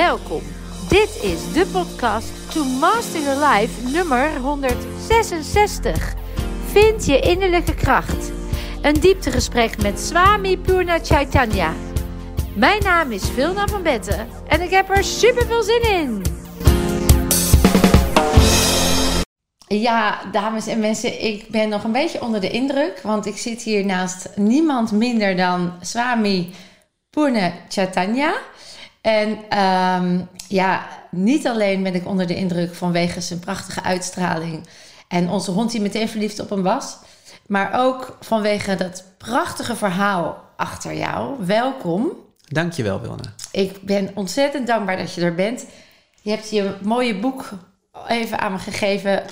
Welkom. Dit is de podcast To Master Your Life nummer 166. Vind je innerlijke kracht. Een dieptegesprek met Swami Purna Chaitanya. Mijn naam is Vilna van Betten en ik heb er super veel zin in. Ja, dames en mensen, ik ben nog een beetje onder de indruk, want ik zit hier naast niemand minder dan Swami Purna Chaitanya. En um, ja, niet alleen ben ik onder de indruk vanwege zijn prachtige uitstraling en onze hond die meteen verliefd op hem was, maar ook vanwege dat prachtige verhaal achter jou. Welkom. Dankjewel, Wilne. Ik ben ontzettend dankbaar dat je er bent. Je hebt je mooie boek even aan me gegeven.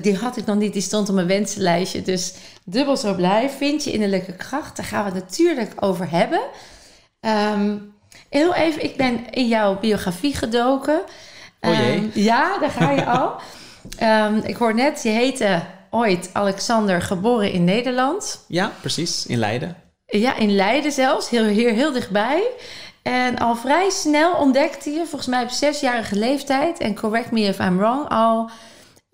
Die had ik nog niet, die stond op mijn wensenlijstje. Dus dubbel zo blij. Vind je innerlijke kracht? Daar gaan we het natuurlijk over hebben. Um, heel even, ik ben in jouw biografie gedoken. Oh jee. Um, ja, daar ga je al. Um, ik hoor net, je heette ooit Alexander, geboren in Nederland. Ja, precies, in Leiden. Ja, in Leiden zelfs, heel, hier heel dichtbij. En al vrij snel ontdekte je, volgens mij op zesjarige leeftijd, en correct me if I'm wrong, al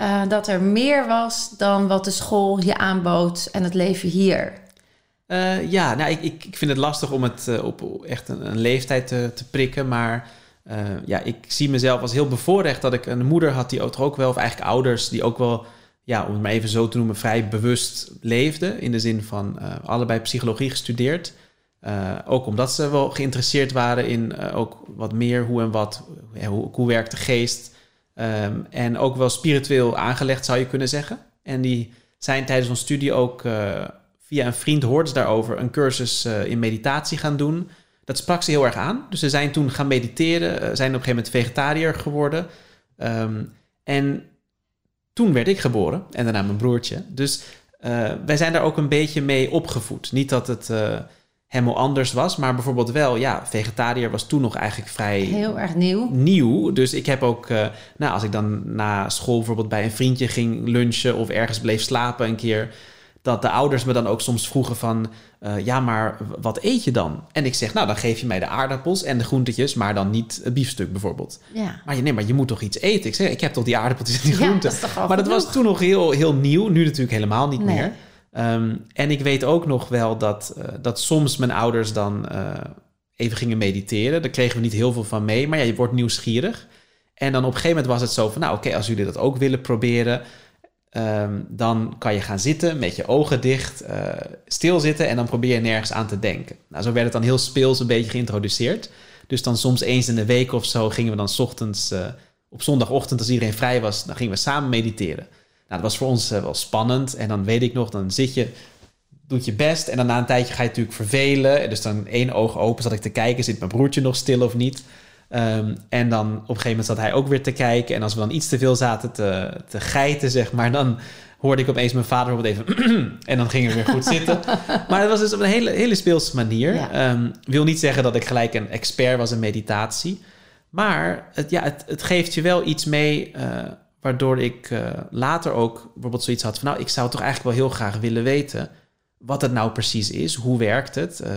uh, dat er meer was dan wat de school je aanbood en het leven hier. Uh, ja, nou, ik, ik, ik vind het lastig om het uh, op echt een, een leeftijd te, te, prikken. Maar uh, ja, ik zie mezelf als heel bevoorrecht dat ik een moeder had die ook wel, of eigenlijk ouders die ook wel, ja, om het maar even zo te noemen, vrij bewust leefden. In de zin van allebei psychologie gestudeerd. ook omdat ze wel geïnteresseerd waren in ook wat meer hoe en wat, hoe, hoe werkt de geest. Um, en ook wel spiritueel aangelegd zou je kunnen zeggen. En die zijn tijdens ons studie ook via een vriend hoorde ze daarover een cursus uh, in meditatie gaan doen. Dat sprak ze heel erg aan. Dus ze zijn toen gaan mediteren, uh, zijn op een gegeven moment vegetariër geworden. Um, en toen werd ik geboren en daarna mijn broertje. Dus uh, wij zijn daar ook een beetje mee opgevoed. Niet dat het helemaal anders was, maar bijvoorbeeld wel, ja, vegetariër was toen nog eigenlijk vrij... Heel erg nieuw. Nieuw. Dus ik heb ook, nou, als ik dan na school bijvoorbeeld bij een vriendje ging lunchen of ergens bleef slapen een keer dat de ouders me dan ook soms vroegen van... Uh, ja, maar wat eet je dan? En ik zeg, nou, dan geef je mij de aardappels en de groentetjes... maar dan niet het biefstuk bijvoorbeeld. Ja. Maar je, nee, maar je moet toch iets eten? Ik zeg, ik heb toch die aardappeltjes en die groenten? Ja, maar dat was toen nog heel, heel nieuw. Nu natuurlijk helemaal niet nee. meer. Um, en ik weet ook nog wel dat, uh, dat soms mijn ouders dan uh, even gingen mediteren. Daar kregen we niet heel veel van mee. Maar ja, je wordt nieuwsgierig. En dan op een gegeven moment was het zo van... nou, oké, okay, als jullie dat ook willen proberen... Um, dan kan je gaan zitten met je ogen dicht, uh, stilzitten en dan probeer je nergens aan te denken. Nou, zo werd het dan heel speels een beetje geïntroduceerd. Dus dan soms eens in de week of zo gingen we dan ochtends, uh, op zondagochtend als iedereen vrij was, dan gingen we samen mediteren. Nou, dat was voor ons uh, wel spannend en dan weet ik nog, dan zit je, doet je best en dan na een tijdje ga je natuurlijk vervelen. Dus dan één oog open zat ik te kijken, zit mijn broertje nog stil of niet? Um, en dan op een gegeven moment zat hij ook weer te kijken. En als we dan iets te veel zaten te, te geiten, zeg maar, dan hoorde ik opeens mijn vader bijvoorbeeld even. en dan ging we weer goed zitten. Maar het was dus op een hele, hele speelse manier. Ja. Um, wil niet zeggen dat ik gelijk een expert was in meditatie. Maar het, ja, het, het geeft je wel iets mee. Uh, waardoor ik uh, later ook bijvoorbeeld zoiets had van... nou, ik zou toch eigenlijk wel heel graag willen weten... wat het nou precies is. Hoe werkt het? Uh,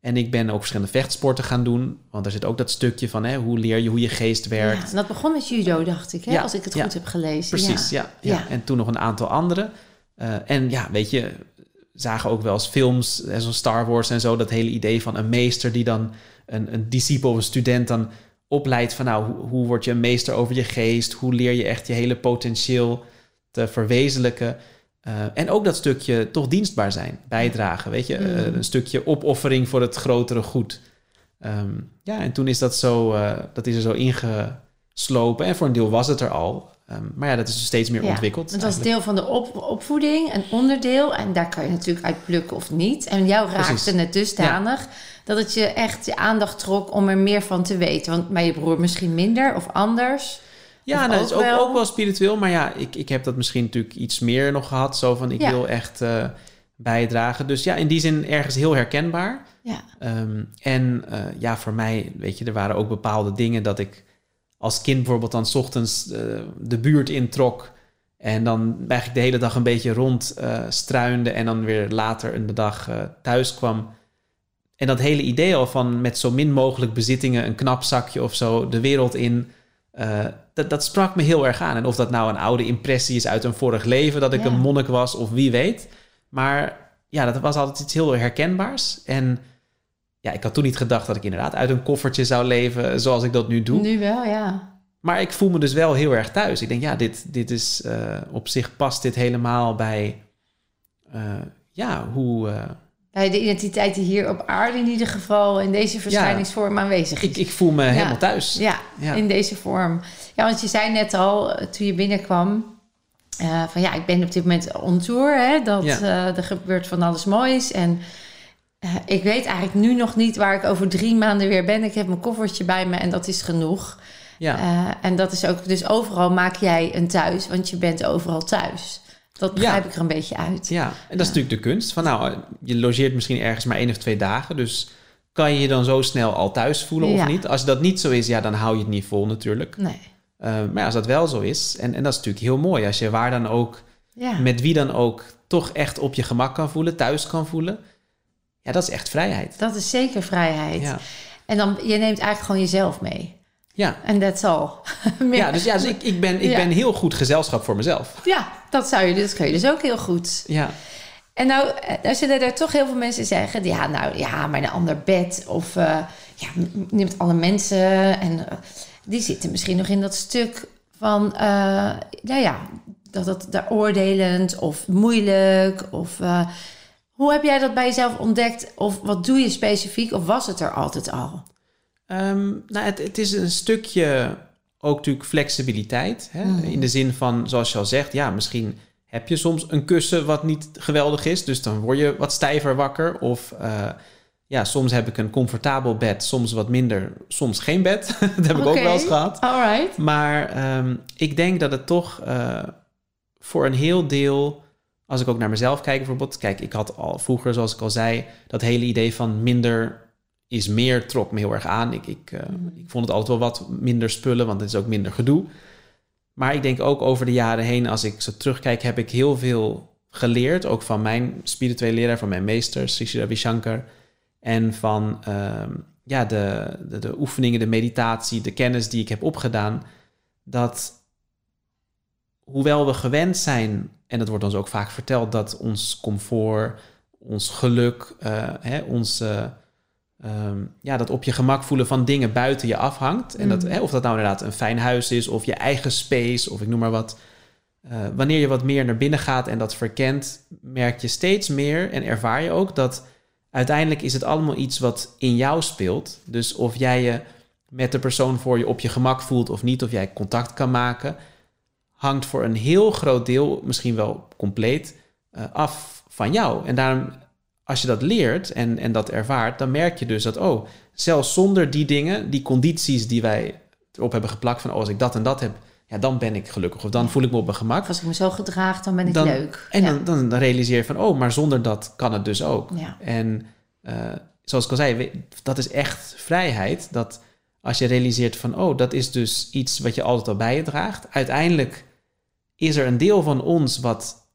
en ik ben ook verschillende vechtsporten gaan doen. Want er zit ook dat stukje van hè, hoe leer je hoe je geest werkt. Ja, en dat begon met judo, dacht ik, hè? Ja, als ik het ja, goed heb gelezen. Precies, ja. ja, En toen nog een aantal andere. Uh, en ja, weet je, zagen ook wel eens films, zoals Star Wars en zo... dat hele idee van een meester die dan een, een discipel of een student dan opleidt... van nou, hoe, hoe word je een meester over je geest? Hoe leer je echt je hele potentieel te verwezenlijken... Uh, en ook dat stukje toch dienstbaar zijn, bijdragen, weet je, mm. uh, een stukje opoffering voor het grotere goed. Um, ja, en toen is dat zo, uh, dat is er zo ingeslopen. En voor een deel was het er al. Um, maar ja, dat is dus steeds meer ja, ontwikkeld. Het was eigenlijk. deel van de op opvoeding, een onderdeel. En daar kan je natuurlijk uit plukken of niet. En jou raakte Precies. het dusdanig ja. dat het je echt je aandacht trok om er meer van te weten. Want bij je broer misschien minder of anders. Ja, nou, dat is ook wel... ook wel spiritueel. Maar ja, ik, ik heb dat misschien natuurlijk iets meer nog gehad. Zo van, ik ja. wil echt uh, bijdragen. Dus ja, in die zin ergens heel herkenbaar. Ja. Um, en uh, ja, voor mij, weet je, er waren ook bepaalde dingen dat ik als kind bijvoorbeeld dan s ochtends uh, de buurt introk. En dan eigenlijk de hele dag een beetje rond struinde. En dan weer later in de dag thuis kwam. En dat hele idee al van met zo min mogelijk bezittingen, een knap zakje of zo, de wereld in. Eh, dat, dat sprak me heel erg aan. En of dat nou een oude impressie is uit een vorig leven, dat ik Ja. een monnik was of wie weet. Maar ja, dat was altijd iets heel herkenbaars. En ja, ik had toen niet gedacht dat ik inderdaad uit een koffertje zou leven zoals ik dat nu doe. Nu wel, ja. Maar ik voel me dus wel heel erg thuis. Ik denk, ja, dit, dit is eh, op zich past dit helemaal bij, eh, ja, hoe. Bij de identiteit die hier op aarde in ieder geval in deze verschijningsvorm aanwezig is. ik, ik voel me helemaal thuis. Ja, Ja. in deze vorm. Ja, want je zei net al, eh, toen je binnenkwam... eh, van ja, ik ben op dit moment on tour. Hè, dat, eh, er gebeurt van alles moois. En ik weet eigenlijk nu nog niet waar ik over drie maanden weer ben. Ik heb mijn koffertje bij me en dat is genoeg. Ja. En dat is ook, dus overal maak jij een thuis, want je bent overal thuis. Dat begrijp ik er een beetje uit. Ja, en dat is natuurlijk de kunst. Van nou, je logeert misschien ergens maar één of twee dagen. Dus kan je je dan zo snel al thuis voelen of niet? Als dat niet zo is, ja, dan hou je het niet vol natuurlijk. Nee. Eh, maar als dat wel zo is, en, en dat is natuurlijk heel mooi. Als je waar dan ook, met wie dan ook, toch echt op je gemak kan voelen, thuis kan voelen. Ja, dat is echt vrijheid. Dat is zeker vrijheid. Ja, En dan, je neemt eigenlijk gewoon jezelf mee. Ja. En that's all. Ja dus, ja, dus ik, ik, ben, ik Ja. ben heel goed gezelschap voor mezelf. Ja, dat zou je, dat kun je dus ook heel goed. Ja, En nou, nou zullen er toch heel veel mensen zeggen... ja, nou ja, maar een ander bed. Of eh ja, neemt alle mensen. En eh, die zitten misschien nog in dat stuk van... eh nou ja, dat het daar oordelend of moeilijk. Of hoe heb jij dat bij jezelf ontdekt? Of wat doe je specifiek? Of was het er altijd al? Ehm, nou, het, het is een stukje ook natuurlijk flexibiliteit. Hè? Mhm. In de zin van, zoals je al zegt, ja, misschien heb je soms een kussen wat niet geweldig is. Dus dan word je wat stijver wakker. Of eh, ja, soms heb ik een comfortabel bed, soms wat minder, soms geen bed. dat heb ik ook wel eens gehad. Maar ehm, ik denk dat het toch eh, voor een heel deel, als ik ook naar mezelf kijk bijvoorbeeld. Kijk, ik had al vroeger, zoals ik al zei, dat hele idee van minder is meer trok me heel erg aan. Ik, ik, eh, ik vond het altijd wel wat minder spullen, want het is ook minder gedoe. Maar ik denk ook over de jaren heen, als ik zo terugkijk, heb ik heel veel geleerd. Ook van mijn spirituele leraar, van mijn meester, Sri Ravi Shankar. En van ehm, ja, de, de, de oefeningen, de meditatie, de kennis die ik heb opgedaan. Dat hoewel we gewend zijn, en dat wordt ons ook vaak verteld, dat ons comfort, ons geluk, eh, hè, ons, eh, ehm, ja, dat op je gemak voelen van dingen buiten je afhangt. En dat, Mhm. hè, of dat nou inderdaad een fijn huis is, of je eigen space, of ik noem maar wat. Eh, wanneer je wat meer naar binnen gaat en dat verkent, merk je steeds meer en ervaar je ook dat uiteindelijk is het allemaal iets wat in jou speelt. Dus of jij je met de persoon voor je op je gemak voelt of niet, of jij contact kan maken, hangt voor een heel groot deel, misschien wel compleet, eh, af van jou. En daarom, als je dat leert en, en dat ervaart, dan merk je dus dat, oh, zelfs zonder die dingen, die condities die wij erop hebben geplakt van, oh, als ik dat en dat heb, ja, dan ben ik gelukkig of dan voel ik me op mijn gemak. Of als ik me zo gedraag, dan ben ik Dan- leuk. En ja. dan, realiseer je van, oh, maar zonder dat kan het dus ook. Ja. En eh, zoals ik al zei, dat is echt vrijheid. Dat als je realiseert van, oh, dat is dus iets wat je altijd al bij je draagt. Uiteindelijk is er een deel van ons wat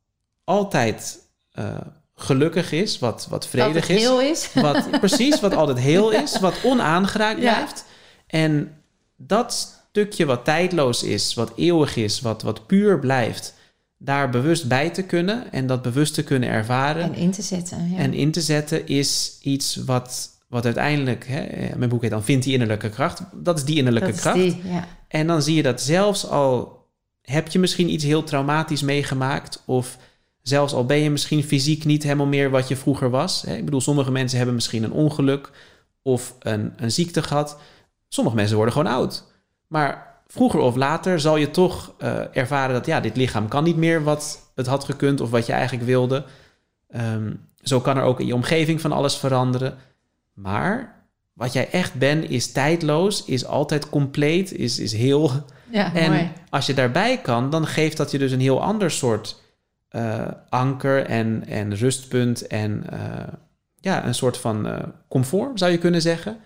altijd eh, gelukkig is, wat, wat vredig is. heel is. Wat, precies, wat altijd heel is, wat onaangeraakt Ja. blijft. En dat stukje wat tijdloos is, wat eeuwig is, wat, wat puur blijft, daar bewust bij te kunnen en dat bewust te kunnen ervaren En in te zetten. Ja. en in te zetten, is iets wat, wat uiteindelijk, hè, mijn boek heet dan Vindt die innerlijke kracht. Dat is die innerlijke dat kracht. die, ja. En dan zie je dat zelfs al heb je misschien iets heel traumatisch meegemaakt, of zelfs al ben je misschien fysiek niet helemaal meer wat je vroeger was. Hè? Ik bedoel, sommige mensen hebben misschien een ongeluk of een, een ziekte gehad. Sommige mensen worden gewoon oud. Maar vroeger of later zal je toch eh, ervaren dat ja, dit lichaam kan niet meer wat het had gekund of wat je eigenlijk wilde. Ehm, zo kan er ook in je omgeving van alles veranderen. Maar wat jij echt bent is tijdloos, is altijd compleet, is, is heel. ja, En mooi. als je daarbij kan, dan geeft dat je dus een heel ander soort eh, anker en, en rustpunt en eh, ja, een soort van eh, comfort, zou je kunnen zeggen.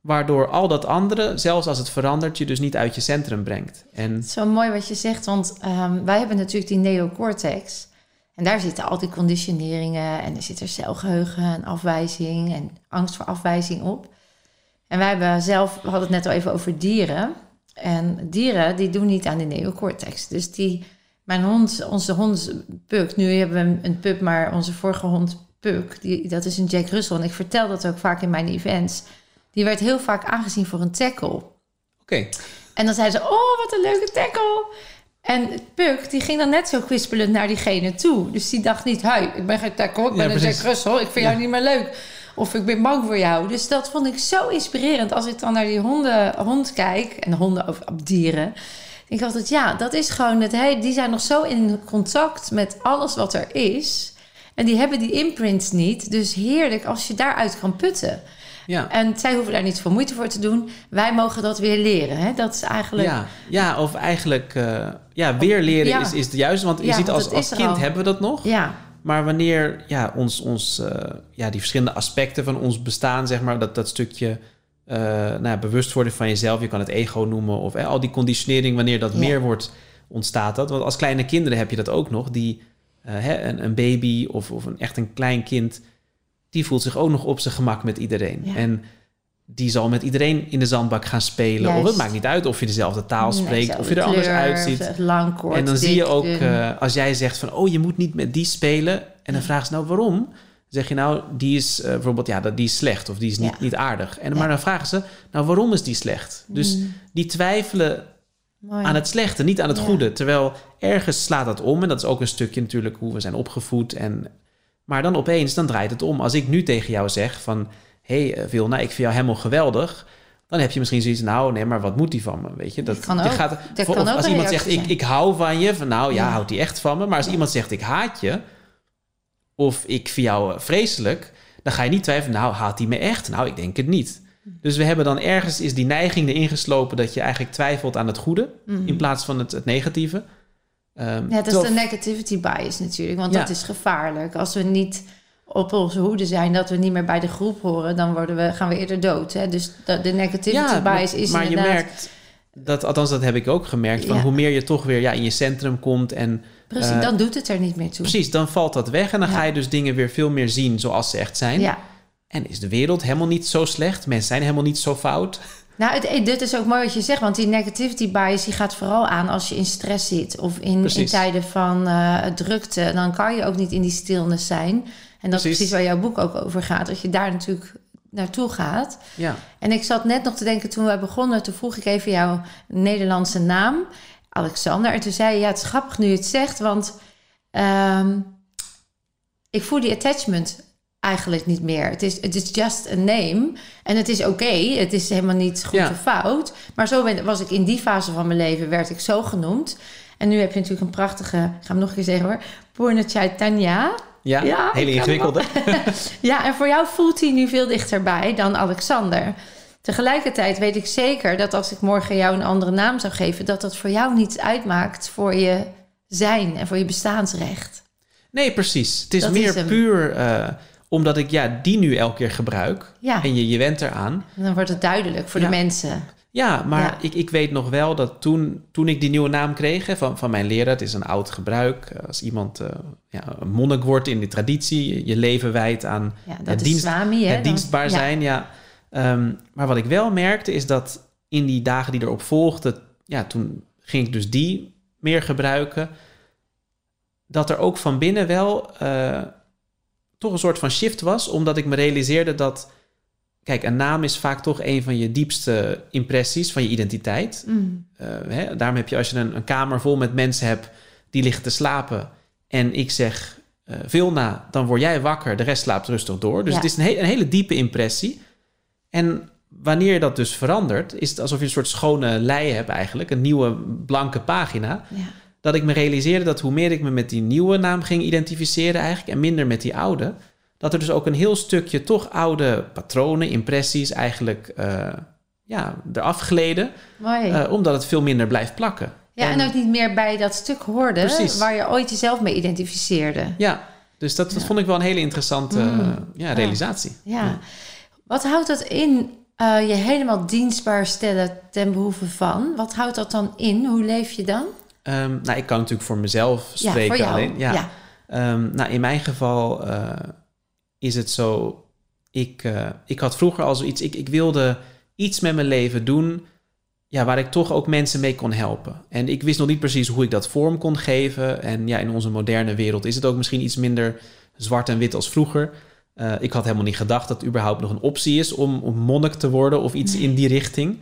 Waardoor al dat andere, zelfs als het verandert, je dus niet uit je centrum brengt. En Zo mooi wat je zegt, want ehm, wij hebben natuurlijk die neocortex. En daar zitten al die conditioneringen en er zit er celgeheugen en afwijzing en angst voor afwijzing op. En wij hebben zelf, we hadden het net al even over dieren. En dieren die doen niet aan de neocortex. Dus die, mijn hond, onze hond Puk, nu hebben we een pup, maar onze vorige hond Puk, die, dat is een Jack Russell. En ik vertel dat ook vaak in mijn events. Die werd heel vaak aangezien voor een tackle. Oké. En dan zeiden ze, oh, wat een leuke tackle. En Puk, die ging dan net zo kwispelend naar diegene toe. Dus die dacht niet, hi, ik ben geen tackle, ik ben Ja, een. Jack Russell. Ik vind Ja. jou niet meer leuk. Of ik ben bang voor jou. Dus dat vond ik zo inspirerend. Als ik dan naar die honden, hond kijk, en honden of op dieren... ik altijd, ja, dat is gewoon het... Hey, die zijn nog zo in contact met alles wat er is... En die hebben die imprints niet. Dus heerlijk als je daaruit kan putten. Ja. En zij hoeven daar niet veel moeite voor te doen. Wij mogen dat weer leren. Hè? Dat is eigenlijk. Ja, ja, of eigenlijk eh, ja, weer leren Ja. is, is het juiste. Want je Ja, ziet als, als kind hebben we dat nog. Ja, Maar wanneer ja, ons, ons, eh, ja, die verschillende aspecten van ons bestaan, zeg maar, dat, dat stukje eh, nou, ja, bewust worden van jezelf, je kan het ego noemen, of eh, al die conditionering, wanneer dat Ja. meer wordt, ontstaat dat. Want als kleine kinderen heb je dat ook nog, die, eh, hè, een, een baby of, of een, echt een klein kind, die voelt zich ook nog op zijn gemak met iedereen. Ja. En die zal met iedereen in de zandbak gaan spelen. Of het maakt niet uit of je dezelfde taal Nee, spreekt, of je er anders uitziet. Lang, kort, En dan zie je ook, als jij zegt van, oh, je moet niet met die spelen. En dan vragen ze, nou, waarom? Zeg je, nou, die is eh, bijvoorbeeld, ja, dat, die is slecht of die is niet, Ja. niet aardig. En, Ja. Maar dan vragen ze, nou, waarom is die slecht? Dus Mm, die twijfelen mooi. aan het slechte, niet aan het Ja. goede. Terwijl ergens slaat dat om. En dat is ook een stukje natuurlijk hoe we zijn opgevoed. En, maar dan opeens, dan draait het om. Als ik nu tegen jou zeg van, hé, hey, Vilna, ik vind jou helemaal geweldig. Dan heb je misschien zoiets, nou, nee, maar wat moet die van me? Weet je, dat, kan je ook. gaat, Dat of kan ook als iemand zegt, ik, ik hou van je, van nou ja, houdt hij echt van me. Maar als iemand zegt, ik haat je, of ik vind jou eh, vreselijk, dan ga je niet twijfelen, nou, haat hij me echt? Nou, ik denk het niet. Dus we hebben dan ergens is die neiging erin geslopen dat je eigenlijk twijfelt aan het goede Mhm. in plaats van het, het negatieve. Ehm, Ja, dat is de negativity bias natuurlijk. Want Ja. dat is gevaarlijk. Als we niet op onze hoede zijn dat we niet meer bij de groep horen, dan worden we, gaan we eerder dood. Hè? Dus de, de negativity ja, bias maar, is maar je inderdaad... merkt dat, althans dat heb ik ook gemerkt, van Ja. hoe meer je toch weer ja, in je centrum komt en Precies, eh, dan doet het er niet meer toe. precies, dan valt dat weg en dan Ja. ga je dus dingen weer veel meer zien zoals ze echt zijn. Ja. En is de wereld helemaal niet zo slecht? Mensen zijn helemaal niet zo fout. Nou, het, eh, dit is ook mooi wat je zegt, want die negativity bias die gaat vooral aan als je in stress zit of in, in tijden van eh, drukte. Dan kan je ook niet in die stilnis zijn. En dat is Precies. precies waar jouw boek ook over gaat, dat je daar natuurlijk naartoe gaat. Ja, En ik zat net nog te denken toen we begonnen, toen vroeg ik even jouw Nederlandse naam, Alexander. En toen zei je, ja, het is grappig nu je het zegt, want ehm, ik voel die attachment eigenlijk niet meer. Het is, het is just a name. En het is oké, het is helemaal niet goed Ja. of fout. Maar zo ben, was ik in die fase van mijn leven, werd ik zo genoemd. En nu heb je natuurlijk een prachtige, ik ga hem nog een keer zeggen hoor, Purna Chaitanya. ja, Ja, hele ingewikkelde. Ja, en voor jou voelt hij nu veel dichterbij dan Alexander. Tegelijkertijd weet ik zeker dat als ik morgen jou een andere naam zou geven, dat dat voor jou niets uitmaakt voor je zijn en voor je bestaansrecht. Nee, precies. Het is Dat meer is puur eh, omdat ik ja, die nu elke keer gebruik. Ja, En je, je went eraan. dan wordt het duidelijk voor Ja. de mensen. Ja, maar Ja. Ik, ik weet nog wel dat toen, toen ik die nieuwe naam kreeg van, van mijn leraar, het is een oud gebruik. eh, Als iemand eh, ja, een monnik wordt in die traditie, je- leven wijdt aan Ja, dat het, is dienst, Swami, hè? het dienstbaar zijn. Ja. Ehm, maar wat ik wel merkte is dat in die dagen die erop volgden, ja, toen ging ik dus die meer gebruiken. Dat er ook van binnen wel eh, toch een soort van shift was, omdat ik me realiseerde dat, kijk, een naam is vaak toch een van je diepste impressies van je identiteit. Mm, Eh, hè, daarom heb je als je een, een kamer vol met mensen hebt die liggen te slapen en ik zeg eh veel na, dan word jij wakker, de rest slaapt rustig door. Dus Ja. het is een, he- een hele diepe impressie. En wanneer dat dus verandert, is het alsof je een soort schone lei hebt eigenlijk, een nieuwe blanke pagina. ja. Dat ik me realiseerde dat hoe meer ik me met die nieuwe naam ging identificeren eigenlijk en minder met die oude, dat er dus ook een heel stukje toch oude patronen, impressies eigenlijk eh, ja, eraf gleden. Mooi. Eh, omdat het veel minder blijft plakken. ja, en ook niet meer bij dat stuk hoorde Precies. waar je ooit jezelf mee identificeerde. Ja, dus dat, dat Ja. vond ik wel een hele interessante Mm. ja, realisatie. Ja. Wat houdt dat in, eh, je helemaal dienstbaar stellen ten behoeve van? Wat houdt dat dan in? Hoe leef je dan? Ehm, nou, ik kan natuurlijk voor mezelf Ja, spreken voor jou. alleen. Ja. ja. Ehm, nou, in mijn geval uh, is het zo. Ik, uh, ik had vroeger al zoiets. Ik, ik wilde iets met mijn leven doen. Ja, waar ik toch ook mensen mee kon helpen. En ik wist nog niet precies hoe ik dat vorm kon geven. En ja, in onze moderne wereld is het ook misschien iets minder zwart en wit als vroeger. Uh, ik had helemaal niet gedacht dat het überhaupt nog een optie is om, om monnik te worden of iets in die richting.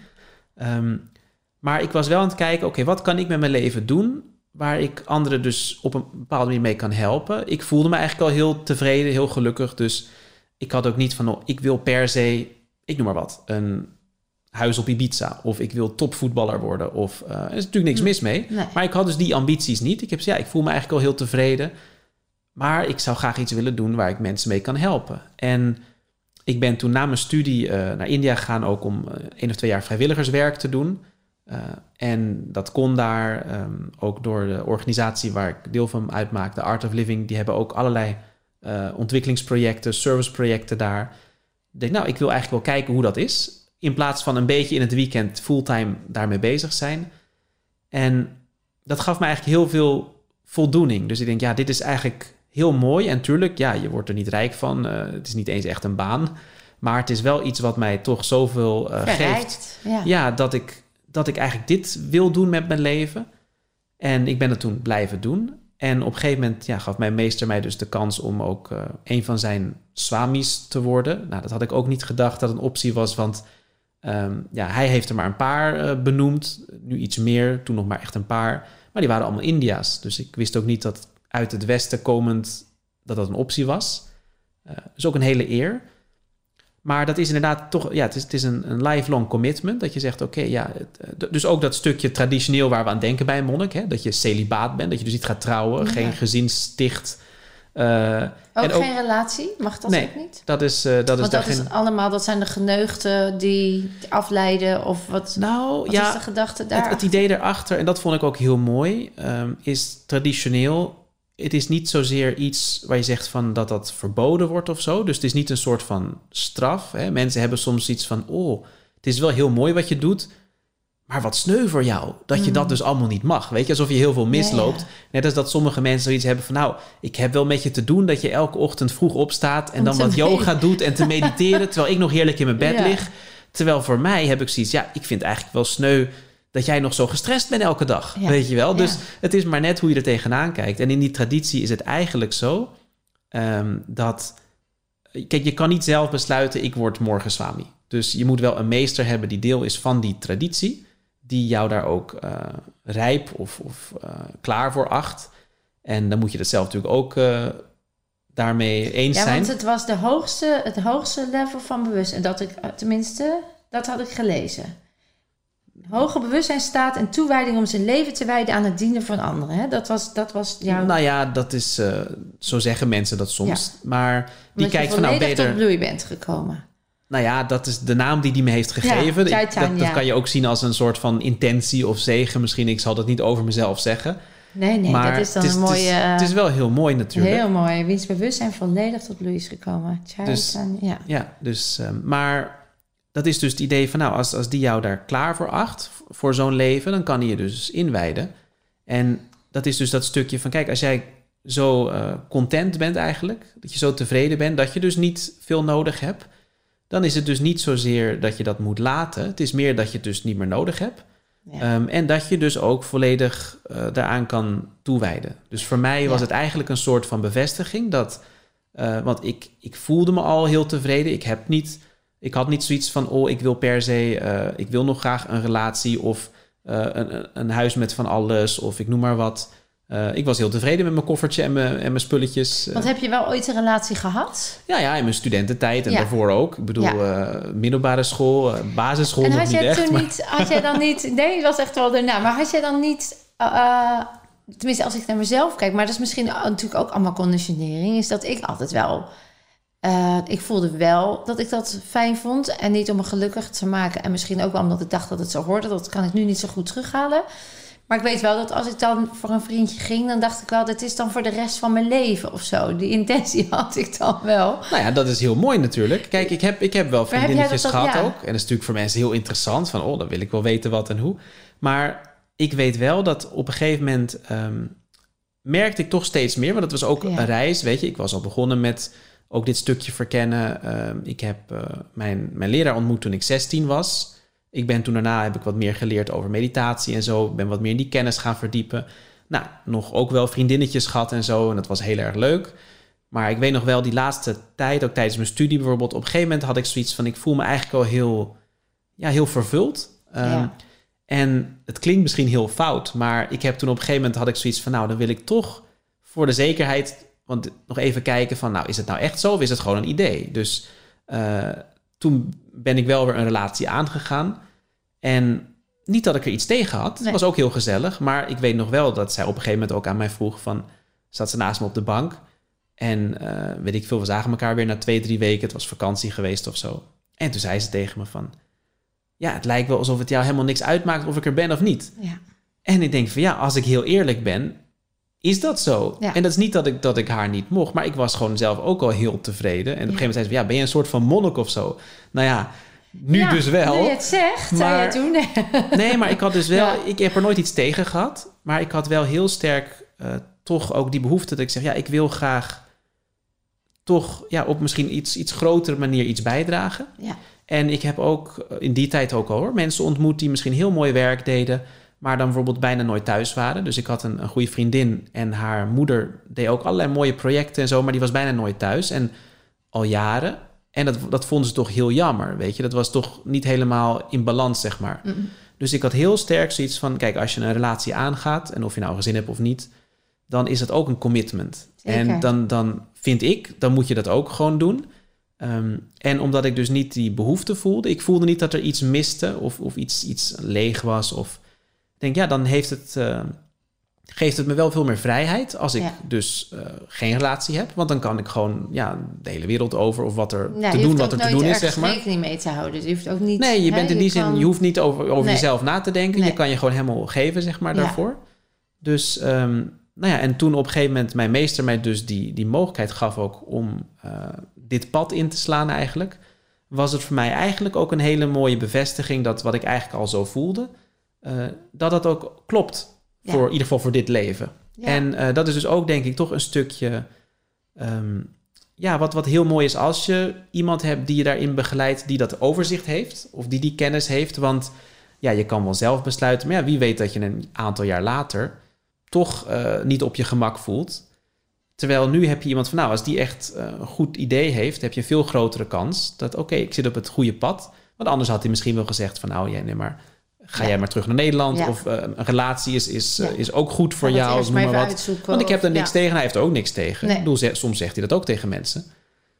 Um, maar ik was wel aan het kijken, oké, wat kan ik met mijn leven doen waar ik anderen dus op een bepaalde manier mee kan helpen? Ik voelde me eigenlijk al heel tevreden, heel gelukkig. Dus ik had ook niet van, oh, ik wil per se, ik noem maar wat, een huis op Ibiza. Of ik wil topvoetballer worden. Of uh, er is natuurlijk niks hm. mis mee. Maar ik had dus die ambities niet. Ik heb ja, ik voel me eigenlijk al heel tevreden. Maar ik zou graag iets willen doen waar ik mensen mee kan helpen. En ik ben toen na mijn studie uh, naar India gegaan, ook om uh, één of twee jaar vrijwilligerswerk te doen. Uh, en dat kon daar um, ook door de organisatie waar ik deel van uitmaak, de Art of Living. Die hebben ook allerlei ontwikkelingsprojecten, serviceprojecten daar. Ik denk, nou, ik wil eigenlijk wel kijken hoe dat is. In plaats van een beetje in het weekend fulltime daarmee bezig zijn. En dat gaf me eigenlijk heel veel voldoening. Dus ik denk, ja, dit is eigenlijk heel mooi. En tuurlijk, ja, je wordt er niet rijk van. Uh, het is niet eens echt een baan. Maar het is wel iets wat mij toch zoveel uh, geeft. Ja. ja, dat, ik, dat ik eigenlijk dit wil doen met mijn leven. En ik ben het toen blijven doen. En op een gegeven moment ja, gaf mijn meester mij dus de kans om ook uh, een van zijn swamis te worden. Nou, dat had ik ook niet gedacht dat een optie was, want um, ja, hij heeft er maar een paar benoemd. Nu iets meer, toen nog maar echt een paar. Maar die waren allemaal India's. Dus ik wist ook niet dat uit het Westen komend, dat dat een optie was. Uh, dus ook een hele eer. Maar dat is inderdaad toch, ja, het is, het is een, een lifelong commitment. Dat je zegt, oké, ja. Het, eh, dus ook dat stukje traditioneel waar we aan denken bij een monnik. Hè, dat je celibaat bent, dat je dus niet gaat trouwen, ja. geen gezin sticht. Uh, ook, en ook geen relatie? Mag dat nee, ook niet? Dat is, uh, dat Want is, dat is geen... allemaal, dat zijn de geneugten die afleiden of wat, nou, wat ja, is de gedachte daar? Het, het, idee daarachter, en dat vond ik ook heel mooi, um, is traditioneel het is niet zozeer iets waar je zegt van dat dat verboden wordt of zo. Dus het is niet een soort van straf. Hè? Mensen hebben soms iets van, oh, het is wel heel mooi wat je doet, maar wat sneu voor jou dat je mm. dat dus allemaal niet mag. Weet je, alsof je heel veel misloopt. Ja, ja. Net als dat sommige mensen zoiets hebben van, nou, ik heb wel met je te doen dat je elke ochtend vroeg opstaat en dan wat yoga doet en te mediteren, terwijl ik nog heerlijk in mijn bed ja. lig. Terwijl voor mij heb ik zoiets, ja, ik vind eigenlijk wel sneu dat jij nog zo gestrest bent elke dag. Ja. Weet je wel? Dus ja. het is maar net hoe je er tegenaan kijkt. En in die traditie is het eigenlijk zo um, dat. Kijk, je kan niet zelf besluiten, ik word morgen swami. Dus je moet wel een meester hebben die deel is van die traditie. Die jou daar ook uh, rijp of, of uh, klaar voor acht. En dan moet je dat zelf natuurlijk ook uh, daarmee eens ja, zijn. Ja, want het was de hoogste, het hoogste level van bewustzijn. Dat ik, tenminste, dat had ik gelezen hoger bewustzijn staat en toewijding om zijn leven te wijden aan het dienen van anderen. Hè? Dat was, dat was jouw... Nou ja, dat is, uh, zo zeggen mensen dat soms. Ja. Maar die kijkt van nou je tot bloei bent gekomen. Nou ja, dat is de naam die hij me heeft gegeven. Ja, dat, dat kan je ook zien als een soort van intentie of zegen. Misschien, ik zal dat niet over mezelf zeggen. Nee, nee, maar dat is dan is, een mooie... Het is, het is, wel heel mooi natuurlijk. Heel mooi. Wiens bewustzijn volledig tot bloei is gekomen. Dus, ja. ja, dus... Um, maar dat is dus het idee van, nou, als, als die jou daar klaar voor acht, voor zo'n leven, dan kan hij je dus inwijden. En dat is dus dat stukje van, kijk, als jij zo uh, content bent eigenlijk, dat je zo tevreden bent, dat je dus niet veel nodig hebt, dan is het dus niet zozeer dat je dat moet laten. Het is meer dat je het dus niet meer nodig hebt. Ja. Um, en dat je dus ook volledig uh, daaraan kan toewijden. Dus voor mij ja. was het eigenlijk een soort van bevestiging dat, uh, want ik, ik voelde me al heel tevreden. Ik heb niet ik had niet zoiets van, oh, ik wil per se, uh, ik wil nog graag een relatie of uh, een, een, huis met van alles of ik noem maar wat. Uh, ik was heel tevreden met mijn koffertje en mijn, en mijn spulletjes. Want heb je wel ooit een relatie gehad? Ja, ja in mijn studententijd en ja. daarvoor ook. Ik bedoel, ja. middelbare school, basisschool en nog had niet jij echt. Toen maar... niet, had jij dan niet... Nee, het was echt wel daarna. Maar had jij dan niet... tenminste, als ik naar mezelf kijk... maar dat is misschien natuurlijk ook allemaal conditionering... is dat ik altijd wel uh, ik voelde wel dat ik dat fijn vond. En niet om me gelukkig te maken. En misschien ook wel omdat ik dacht dat het zo hoorde. Dat kan ik nu niet zo goed terughalen. Maar ik weet wel dat als ik dan voor een vriendje ging, dan dacht ik wel, dit is dan voor de rest van mijn leven of zo. Die intentie had ik dan wel. Nou ja, dat is heel mooi natuurlijk. Kijk, ik heb, ik heb wel vriendinnetjes heb gehad ja. ook. En dat is natuurlijk voor mensen heel interessant. Van, oh, dan wil ik wel weten wat en hoe. Maar ik weet wel dat op een gegeven moment um, merkte ik toch steeds meer. Want het was ook een reis, weet je. Ik was al begonnen met ook dit stukje verkennen. Ehm, ik heb uh, mijn, mijn leraar ontmoet toen ik 16 was. Ik ben toen daarna heb ik wat meer geleerd over meditatie en zo. Ik ben wat meer in die kennis gaan verdiepen. Nou, nog ook wel vriendinnetjes gehad en zo. En dat was heel erg leuk. Maar ik weet nog wel, die laatste tijd, ook tijdens mijn studie bijvoorbeeld, op een gegeven moment had ik zoiets van: ik voel me eigenlijk al heel, ja, heel vervuld. Um, En het klinkt misschien heel fout, maar ik heb toen op een gegeven moment had ik zoiets van: nou, dan wil ik toch voor de zekerheid, want nog even kijken van: nou, is het nou echt zo of is het gewoon een idee? Dus uh, toen ben ik wel weer een relatie aangegaan. En niet dat ik er iets tegen had. Het was ook heel gezellig. Maar ik weet nog wel dat zij op een gegeven moment ook aan mij vroeg van... Zat ze naast me op de bank. En uh, weet ik veel, we zagen elkaar weer na twee, drie weken. Het was vakantie geweest of zo. En toen zei ze tegen me van... Ja, het lijkt wel alsof het jou helemaal niks uitmaakt of ik er ben of niet. Ja. En ik denk van ja, als ik heel eerlijk ben, is dat zo. En dat is niet dat ik, dat ik haar niet mocht, maar ik was gewoon zelf ook al heel tevreden. En op een gegeven moment zei ze ja, ben je een soort van monnik of zo? Nou ja, nu dus wel. Nu je het zegt, maar, zei je toen. nee, maar ik had dus wel... Ik heb er nooit iets tegen gehad. Maar ik had wel heel sterk uh, toch ook die behoefte dat ik zeg... Ja, ik wil graag toch ja, op misschien iets, iets grotere manier iets bijdragen. Ja. En ik heb ook in die tijd ook al hoor, mensen ontmoet die misschien heel mooi werk deden... maar dan bijvoorbeeld bijna nooit thuis waren. Dus ik had een, een goede vriendin en haar moeder deed ook allerlei mooie projecten en zo... maar die was bijna nooit thuis. En al jaren en dat, dat vonden ze toch heel jammer, weet je. Dat was toch niet helemaal in balans, zeg maar. Dus ik had heel sterk zoiets van... kijk, als je een relatie aangaat... en of je nou een gezin hebt of niet... dan is dat ook een commitment. En dan, dan vind ik, dan moet je dat ook gewoon doen. Um, en omdat ik dus niet die behoefte voelde... ik voelde niet dat er iets miste of, of iets, iets leeg was. Of denk, ja, dan heeft het... Uh, geeft het me wel veel meer vrijheid als ik dus uh, geen relatie heb. Want dan kan ik gewoon ja, de hele wereld over of wat er te doen, wat er te doen is, zeg maar. rekening mee te houden. Dus je hoeft ook niet... Nee, je bent in die zin, je hoeft niet over, over jezelf na te denken. Je kan je gewoon helemaal geven, zeg maar, daarvoor. Dus, um, nou ja, en toen op een gegeven moment mijn meester mij dus die, die mogelijkheid gaf ook om uh, dit pad in te slaan eigenlijk, was het voor mij eigenlijk ook een hele mooie bevestiging dat wat ik eigenlijk al zo voelde, uh, dat dat ook klopt. Voor, in ieder geval voor dit leven. En uh, dat is dus ook, denk ik, toch een stukje. Um, ja, wat, wat heel mooi is als je iemand hebt die je daarin begeleidt, die dat overzicht heeft of die die kennis heeft. Want ja, je kan wel zelf besluiten, maar ja, wie weet dat je een aantal jaar later toch uh, niet op je gemak voelt. Terwijl nu heb je iemand van, nou, als die echt uh, een goed idee heeft, heb je een veel grotere kans dat, oké, ik zit op het goede pad. Want anders had hij misschien wel gezegd van, nou, jij nee, maar Ga jij maar terug naar Nederland? Of uh, een relatie is, is, is ook goed voor jou. Noem maar wat. Want ik heb er niks tegen. Hij heeft er ook niks tegen. Nee. Ik bedoel, soms zegt hij dat ook tegen mensen.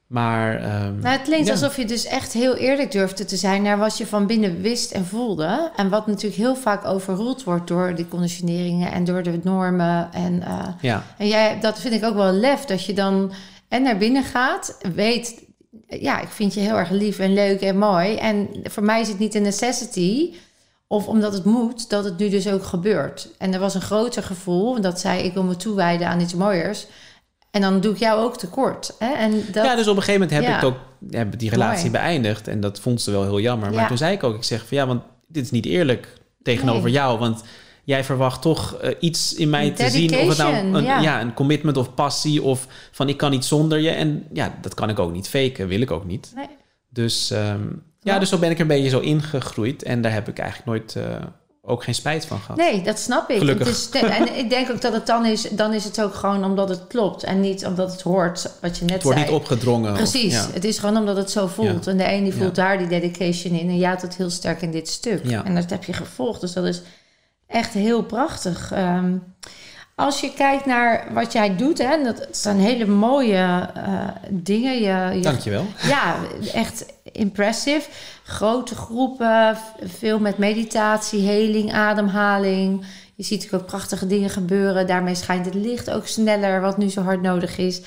Maar. Um, nou, het klinkt alsof je dus echt heel eerlijk durfde te zijn naar wat je van binnen wist en voelde. En wat natuurlijk heel vaak overroeld wordt door de conditioneringen en door de normen. En, uh, ja. en jij, dat vind ik ook wel lef, dat je dan en naar binnen gaat, weet. Ja, ik vind je heel erg lief en leuk en mooi. En voor mij is het niet een necessity of omdat het moet, dat het nu dus ook gebeurt. En er was een groter gevoel, dat zei ik wil me toewijden aan iets mooiers. En dan doe ik jou ook tekort. Hè? En dat, ja, dus op een gegeven moment heb ik ook heb die relatie beëindigd. En dat vond ze wel heel jammer. Maar toen zei ik ook, ik zeg van ja, want dit is niet eerlijk tegenover jou. Want jij verwacht toch uh, iets in mij te zien. Of het nou een, ja. ja. een commitment of passie of van ik kan niet zonder je. En ja, dat kan ik ook niet faken, wil ik ook niet. Nee. Dus um, ja, dus zo ben ik een beetje zo ingegroeid. En daar heb ik eigenlijk nooit uh, ook geen spijt van gehad. Nee, dat snap ik. Gelukkig. Is en ik denk ook dat het dan is, dan is het ook gewoon omdat het klopt. En niet omdat het hoort, wat je net het wordt niet opgedrongen. Precies. Of, ja. Het is gewoon omdat het zo voelt. Ja. En de een die voelt daar die dedication in. En had het heel sterk in dit stuk. En dat heb je gevolgd. Dus dat is echt heel prachtig. Um, als je kijkt naar wat jij doet, hè, dat zijn hele mooie uh, dingen. Je, je, Dankjewel. Ja, echt impressive. Grote groepen, veel met meditatie, heling, ademhaling. Je ziet natuurlijk ook prachtige dingen gebeuren. Daarmee schijnt het licht ook sneller, wat nu zo hard nodig is.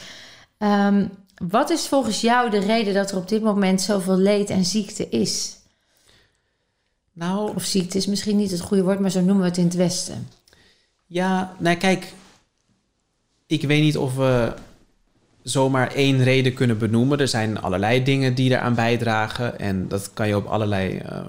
Um, wat is volgens jou de reden dat er op dit moment zoveel leed en ziekte is? Nou, of ziekte is misschien niet het goede woord, maar zo noemen we het in het Westen. Ja, nou kijk, ik weet niet of we zomaar één reden kunnen benoemen. Er zijn allerlei dingen die eraan bijdragen en dat kan je op allerlei uh,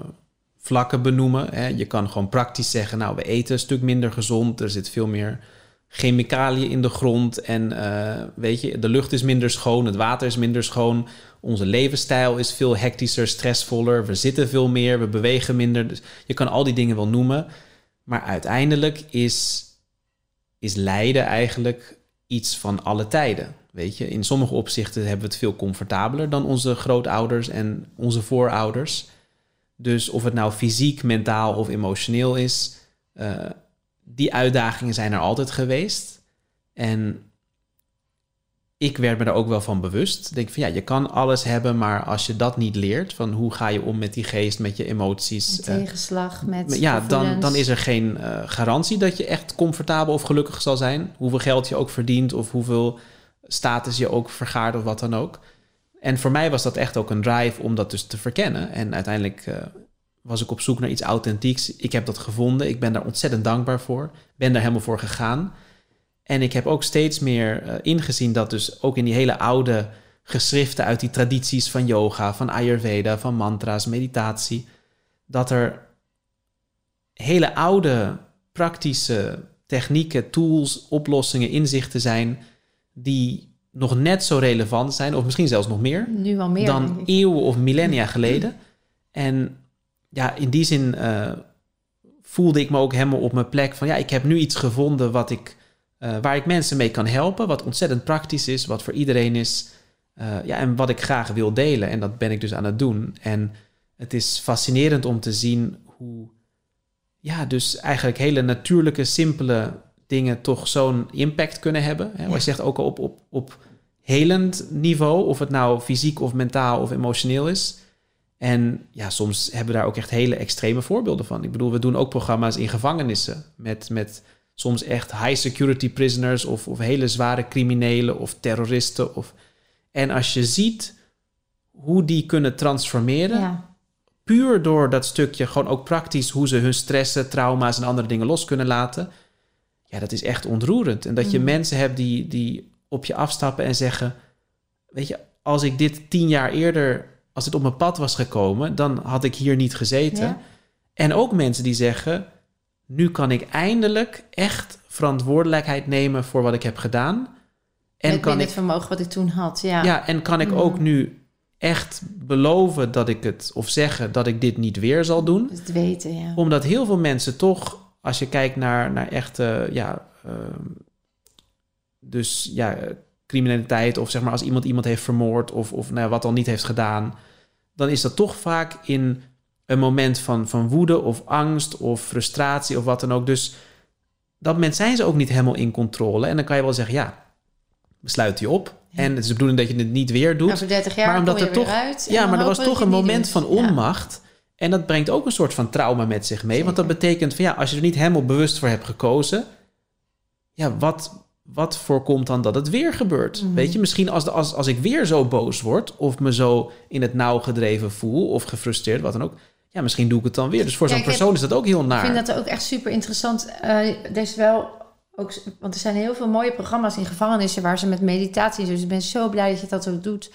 vlakken benoemen. Hè. Je kan gewoon praktisch zeggen, nou, we eten een stuk minder gezond, er zit veel meer chemicaliën in de grond en uh, weet je, de lucht is minder schoon, het water is minder schoon, onze levensstijl is veel hectischer, stressvoller, we zitten veel meer, we bewegen minder. Dus je kan al die dingen wel noemen, maar uiteindelijk is, is lijden eigenlijk iets van alle tijden. Weet je, in sommige opzichten hebben we het veel comfortabeler dan onze grootouders en onze voorouders. Dus of het nou fysiek, mentaal of emotioneel is, uh, die uitdagingen zijn er altijd geweest. En ik werd me er ook wel van bewust. Denk van ja, je kan alles hebben, maar als je dat niet leert, van hoe ga je om met die geest, met je emoties. Met tegenslag, met. ja, dan, dan is er geen uh, garantie dat je echt comfortabel of gelukkig zal zijn. Hoeveel geld je ook verdient of hoeveel status je ook vergaart of wat dan ook. En voor mij was dat echt ook een drive om dat dus te verkennen. En uiteindelijk uh, was ik op zoek naar iets authentieks. Ik heb dat gevonden. Ik ben daar ontzettend dankbaar voor. Ben daar helemaal voor gegaan. En ik heb ook steeds meer uh, ingezien dat dus ook in die hele oude geschriften uit die tradities van yoga, van Ayurveda, van mantra's, meditatie, dat er hele oude praktische technieken, tools, oplossingen, inzichten zijn die nog net zo relevant zijn, of misschien zelfs nog meer, nu meer dan eeuwen of millennia geleden. En ja, in die zin uh, voelde ik me ook helemaal op mijn plek van ja, ik heb nu iets gevonden wat ik, uh, waar ik mensen mee kan helpen, wat ontzettend praktisch is, wat voor iedereen is. Uh, ja, en wat ik graag wil delen. En dat ben ik dus aan het doen. En het is fascinerend om te zien hoe, ja, dus eigenlijk hele natuurlijke, simpele dingen toch zo'n impact kunnen hebben. Hè? Ja. zegt ook al op, op, op helend niveau, of het nou fysiek of mentaal of emotioneel is. En ja, soms hebben we daar ook echt hele extreme voorbeelden van. Ik bedoel, we doen ook programma's in gevangenissen met, met soms echt high security prisoners of, of hele zware criminelen of terroristen. Of... En als je ziet hoe die kunnen transformeren, ja. puur door dat stukje, gewoon ook praktisch hoe ze hun stressen, trauma's en andere dingen los kunnen laten. Ja, dat is echt ontroerend. En dat je mm. mensen hebt die, die op je afstappen en zeggen: Weet je, als ik dit tien jaar eerder als het op mijn pad was gekomen, dan had ik hier niet gezeten. Ja. En ook mensen die zeggen: nu kan ik eindelijk echt verantwoordelijkheid nemen voor wat ik heb gedaan. En Met kan ik het vermogen wat ik toen had. Ja, ja en kan ik mm. ook nu echt beloven dat ik het, of zeggen dat ik dit niet weer zal doen. Het weten, ja. Omdat heel veel mensen toch, als je kijkt naar, naar echte, ja, uh, dus ja, criminaliteit of zeg maar als iemand iemand heeft vermoord of, of nou, wat dan niet heeft gedaan, dan is dat toch vaak in een moment van, van woede of angst of frustratie of wat dan ook. Dus dat moment zijn ze ook niet helemaal in controle. En dan kan je wel zeggen, ja, besluit je op. Ja. En het is de bedoeling dat je het niet weer doet. Nou, voor 30 jaar maar omdat er toch, uit, Ja, maar er was toch een moment van onmacht. Ja. En dat brengt ook een soort van trauma met zich mee. Zeker. Want dat betekent van ja, als je er niet helemaal bewust voor hebt gekozen, ja, wat, wat voorkomt dan dat het weer gebeurt? Mm. Weet je, misschien als, de, als, als ik weer zo boos word... of me zo in het nauw gedreven voel of gefrustreerd, wat dan ook... ja, misschien doe ik het dan weer. Dus voor zo'n persoon heb, is dat ook heel naar. Ik vind dat ook echt super interessant. Uh, er is wel ook... want er zijn heel veel mooie programma's in gevangenissen... waar ze met meditatie... dus ik ben zo blij dat je dat ook doet.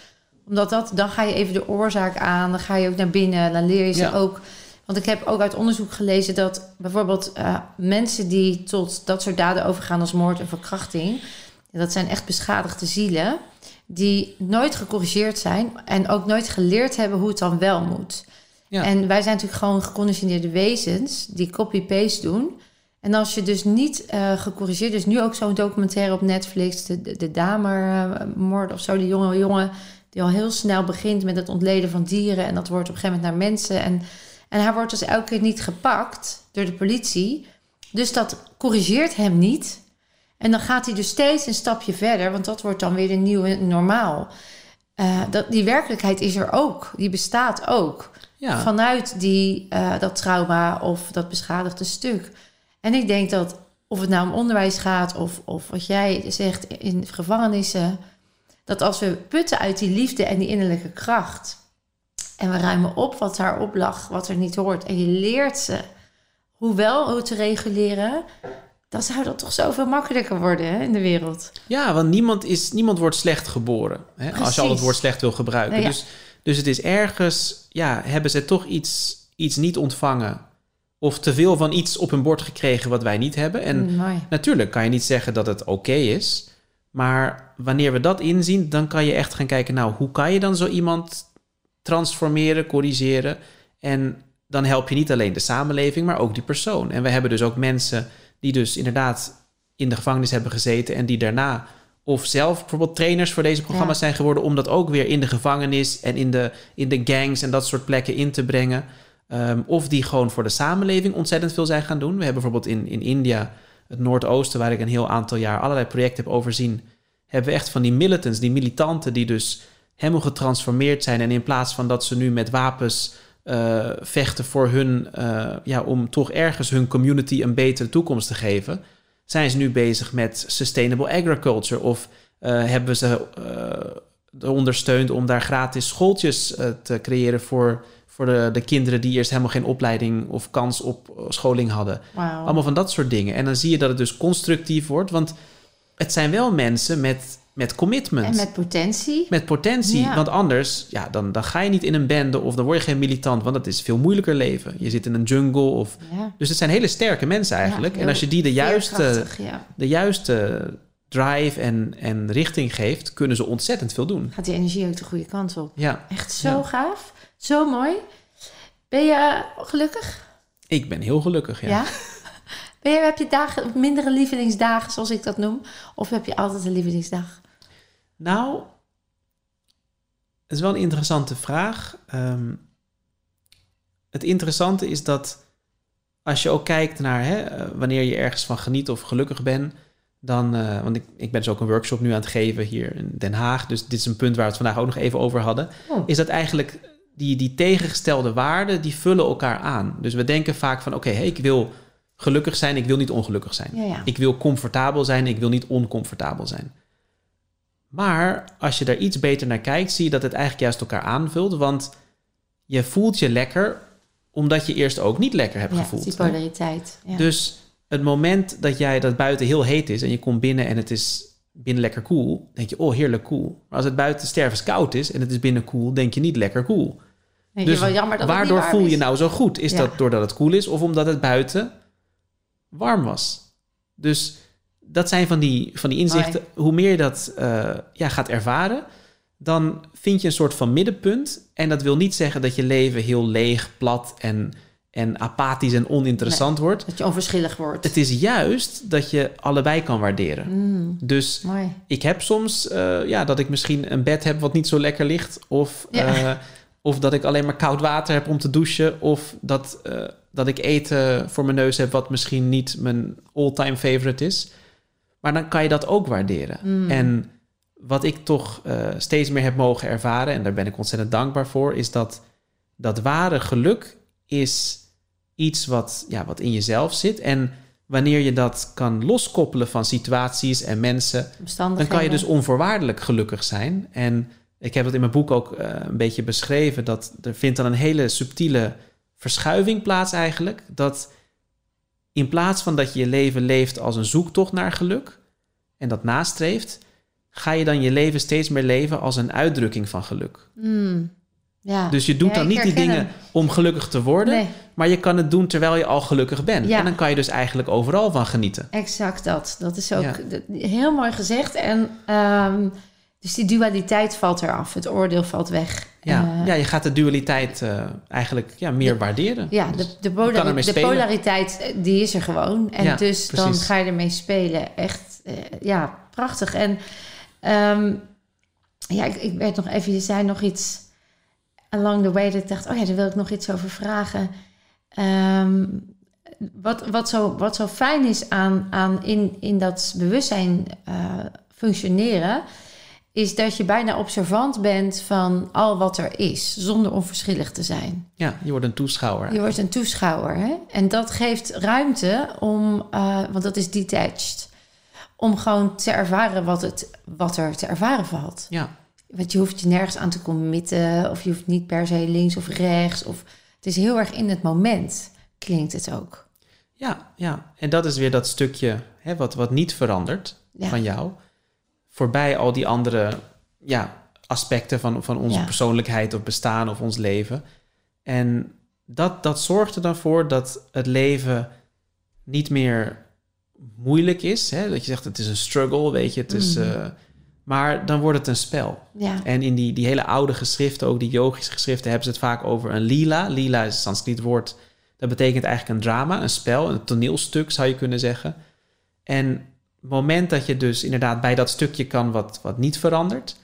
Omdat dat, dan ga je even de oorzaak aan... dan ga je ook naar binnen, dan leer je ze ja. ook... Want ik heb ook uit onderzoek gelezen dat bijvoorbeeld uh, mensen die tot dat soort daden overgaan als moord en verkrachting, dat zijn echt beschadigde zielen, die nooit gecorrigeerd zijn en ook nooit geleerd hebben hoe het dan wel moet. En wij zijn natuurlijk gewoon geconditioneerde wezens die copy-paste doen. En als je dus niet uh, gecorrigeerd, dus nu ook zo'n documentaire op Netflix, de, de, de Damermoord of zo, die jonge jongen die al heel snel begint met het ontleden van dieren en dat wordt op een gegeven moment naar mensen en en hij wordt dus elke keer niet gepakt door de politie. Dus dat corrigeert hem niet. En dan gaat hij dus steeds een stapje verder, want dat wordt dan weer een nieuwe normaal. Uh, dat, die werkelijkheid is er ook, die bestaat ook. Ja. Vanuit die, uh, dat trauma of dat beschadigde stuk. En ik denk dat of het nou om onderwijs gaat of, of wat jij zegt in gevangenissen, dat als we putten uit die liefde en die innerlijke kracht, en we ruimen op wat daarop lag, wat er niet hoort. En je leert ze hoe wel hoe te reguleren. Dan zou dat toch zoveel makkelijker worden hè, in de wereld. Ja, want niemand, is, niemand wordt slecht geboren. Hè, als je al het woord slecht wil gebruiken. Nou ja. dus, dus het is ergens, ja, hebben ze toch iets, iets niet ontvangen. of te veel van iets op hun bord gekregen wat wij niet hebben. En Mm, natuurlijk kan je niet zeggen dat het oké is. Maar wanneer we dat inzien, dan kan je echt gaan kijken, nou, hoe kan je dan zo iemand transformeren, corrigeren? En dan help je niet alleen de samenleving, maar ook die persoon. En we hebben dus ook mensen die dus inderdaad in de gevangenis hebben gezeten en die daarna of zelf bijvoorbeeld trainers voor deze programma's zijn geworden om dat ook weer in de gevangenis en in de, in de gangs en dat soort plekken in te brengen. Um, of die gewoon voor de samenleving ontzettend veel zijn gaan doen. We hebben bijvoorbeeld in, in India, het Noordoosten, waar ik een heel aantal jaar allerlei projecten heb overzien, hebben we echt van die militants, die militanten, die dus helemaal getransformeerd zijn. En in plaats van dat ze nu met wapens uh, vechten voor hun, uh, ja, om toch ergens hun community een betere toekomst te geven, zijn ze nu bezig met sustainable agriculture of uh, hebben ze ondersteund om daar gratis schooltjes te creëren voor voor de, de kinderen die eerst helemaal geen opleiding of kans op scholing hadden. Wow. Allemaal van dat soort dingen. En dan zie je dat het dus constructief wordt, want het zijn wel mensen met, met commitment. En met potentie. Met potentie, Ja. want anders, ja, dan, dan ga je niet in een bende of dan word je geen militant, want dat is veel moeilijker leven. Je zit in een jungle of... Ja. Dus het zijn hele sterke mensen eigenlijk. Ja, en als je die de juiste, de juiste drive en, en richting geeft, kunnen ze ontzettend veel doen. Gaat die energie ook de goede kant op. Ja, Echt zo gaaf. Zo mooi. Ben je gelukkig? ik ben heel gelukkig, ja. Ja. Ben je, heb je dagen, mindere lievelingsdagen, zoals ik dat noem? Of heb je altijd een lievelingsdag? Nou, het is wel een interessante vraag. Ehm, het interessante is dat als je ook kijkt naar hè, eh, wanneer je ergens van geniet of gelukkig bent, dan, eh, want ik, ik ben dus ook een workshop nu aan het geven hier in Den Haag, dus dit is een punt waar we het vandaag ook nog even over hadden, Oh. is dat eigenlijk die, die tegengestelde waarden, die vullen elkaar aan. Dus we denken vaak van, oké, hey, ik wil gelukkig zijn, ik wil niet ongelukkig zijn. Ja, ja. Ik wil comfortabel zijn, ik wil niet oncomfortabel zijn. Maar als je daar iets beter naar kijkt, zie je dat het eigenlijk juist elkaar aanvult. Want je voelt je lekker, omdat je eerst ook niet lekker hebt ja, gevoeld. die polariteit. Ja. Dus het moment dat jij dat buiten heel heet is en je komt binnen en het is binnen lekker koel, denk je, oh heerlijk koel. Maar als het buiten stervenskoud is en het is binnen koel, denk je niet lekker koel. Nee, Dus wel jammer dat het waardoor niet warm voel je is. nou zo goed? Is Ja. dat doordat het koel is of omdat het buiten warm was? Dus dat zijn van die, van die inzichten. Hoe meer je dat eh, ja, gaat ervaren, dan vind je een soort van middenpunt. En dat wil niet zeggen dat je leven heel leeg, plat en, en apathisch en oninteressant wordt. Dat je onverschillig wordt. Het is juist dat je allebei kan waarderen. Mm, Dus mooi. ik heb soms eh, ja, dat ik misschien een bed heb wat niet zo lekker ligt. Of, Ja. eh, of dat ik alleen maar koud water heb om te douchen. Of dat, dat ik eten voor mijn neus heb wat misschien niet mijn all-time favorite is. Maar dan kan je dat ook waarderen. Mm. En wat ik toch eh, steeds meer heb mogen ervaren, en daar ben ik ontzettend dankbaar voor, is dat dat ware geluk is iets wat, ja, wat in jezelf zit. En wanneer je dat kan loskoppelen van situaties en mensen, dan kan je dus onvoorwaardelijk gelukkig zijn. En ik heb het in mijn boek ook eh, een beetje beschreven, dat er vindt dan een hele subtiele verschuiving plaats eigenlijk. Dat in plaats van dat je je leven leeft als een zoektocht naar geluk en dat nastreeft, ga je dan je leven steeds meer leven als een uitdrukking van geluk. Mm, ja. Dus je doet Ja, dan niet die dingen hem. om gelukkig te worden, Nee, maar je kan het doen terwijl je al gelukkig bent. Ja. En dan kan je dus eigenlijk overal van genieten. exact dat. Dat is ook heel mooi gezegd. En ehm, dus die dualiteit valt eraf. Het oordeel valt weg. Ja, Eh, ja je gaat de dualiteit eh, eigenlijk ja, meer de- waarderen. Ja, Dus- de, de, polari- ermee de spelen. polariteit, eh, die is er gewoon. En Ja, dus dan ga je ermee spelen. Echt, ja, prachtig. En ehm, ja, ik, ik werd nog even, je zei nog iets along the way dat ik dacht, oh ja, daar wil ik nog iets over vragen. Ehm, wat, wat, zo, wat zo fijn is aan, aan in, in dat bewustzijn functioneren, is dat je bijna observant bent van al wat er is, zonder onverschillig te zijn. Ja, je wordt een toeschouwer. Je wordt een toeschouwer. Hè? En dat geeft ruimte om, eh, want dat is detached, om gewoon te ervaren wat, het, wat er te ervaren valt. Ja, Want je hoeft je nergens aan te committen, of je hoeft niet per se links of rechts. Of, het is heel erg in het moment, klinkt het ook. ja, ja. En dat is weer dat stukje hè, wat, wat niet verandert Ja. van jou. Voorbij al die andere ja, aspecten van, van onze Ja. persoonlijkheid of bestaan of ons leven. En dat, dat zorgt er dan voor dat het leven niet meer moeilijk is. Hè? Dat je zegt, het is een struggle, weet je. Het is, Mhm. eh, maar dan wordt het een spel. Ja. En in die, die hele oude geschriften, ook die yogische geschriften, hebben ze het vaak over een lila. Lila is een Sanskriet woord. Dat betekent eigenlijk een drama, een spel, een toneelstuk zou je kunnen zeggen. En moment dat je dus inderdaad bij dat stukje kan wat, wat niet verandert...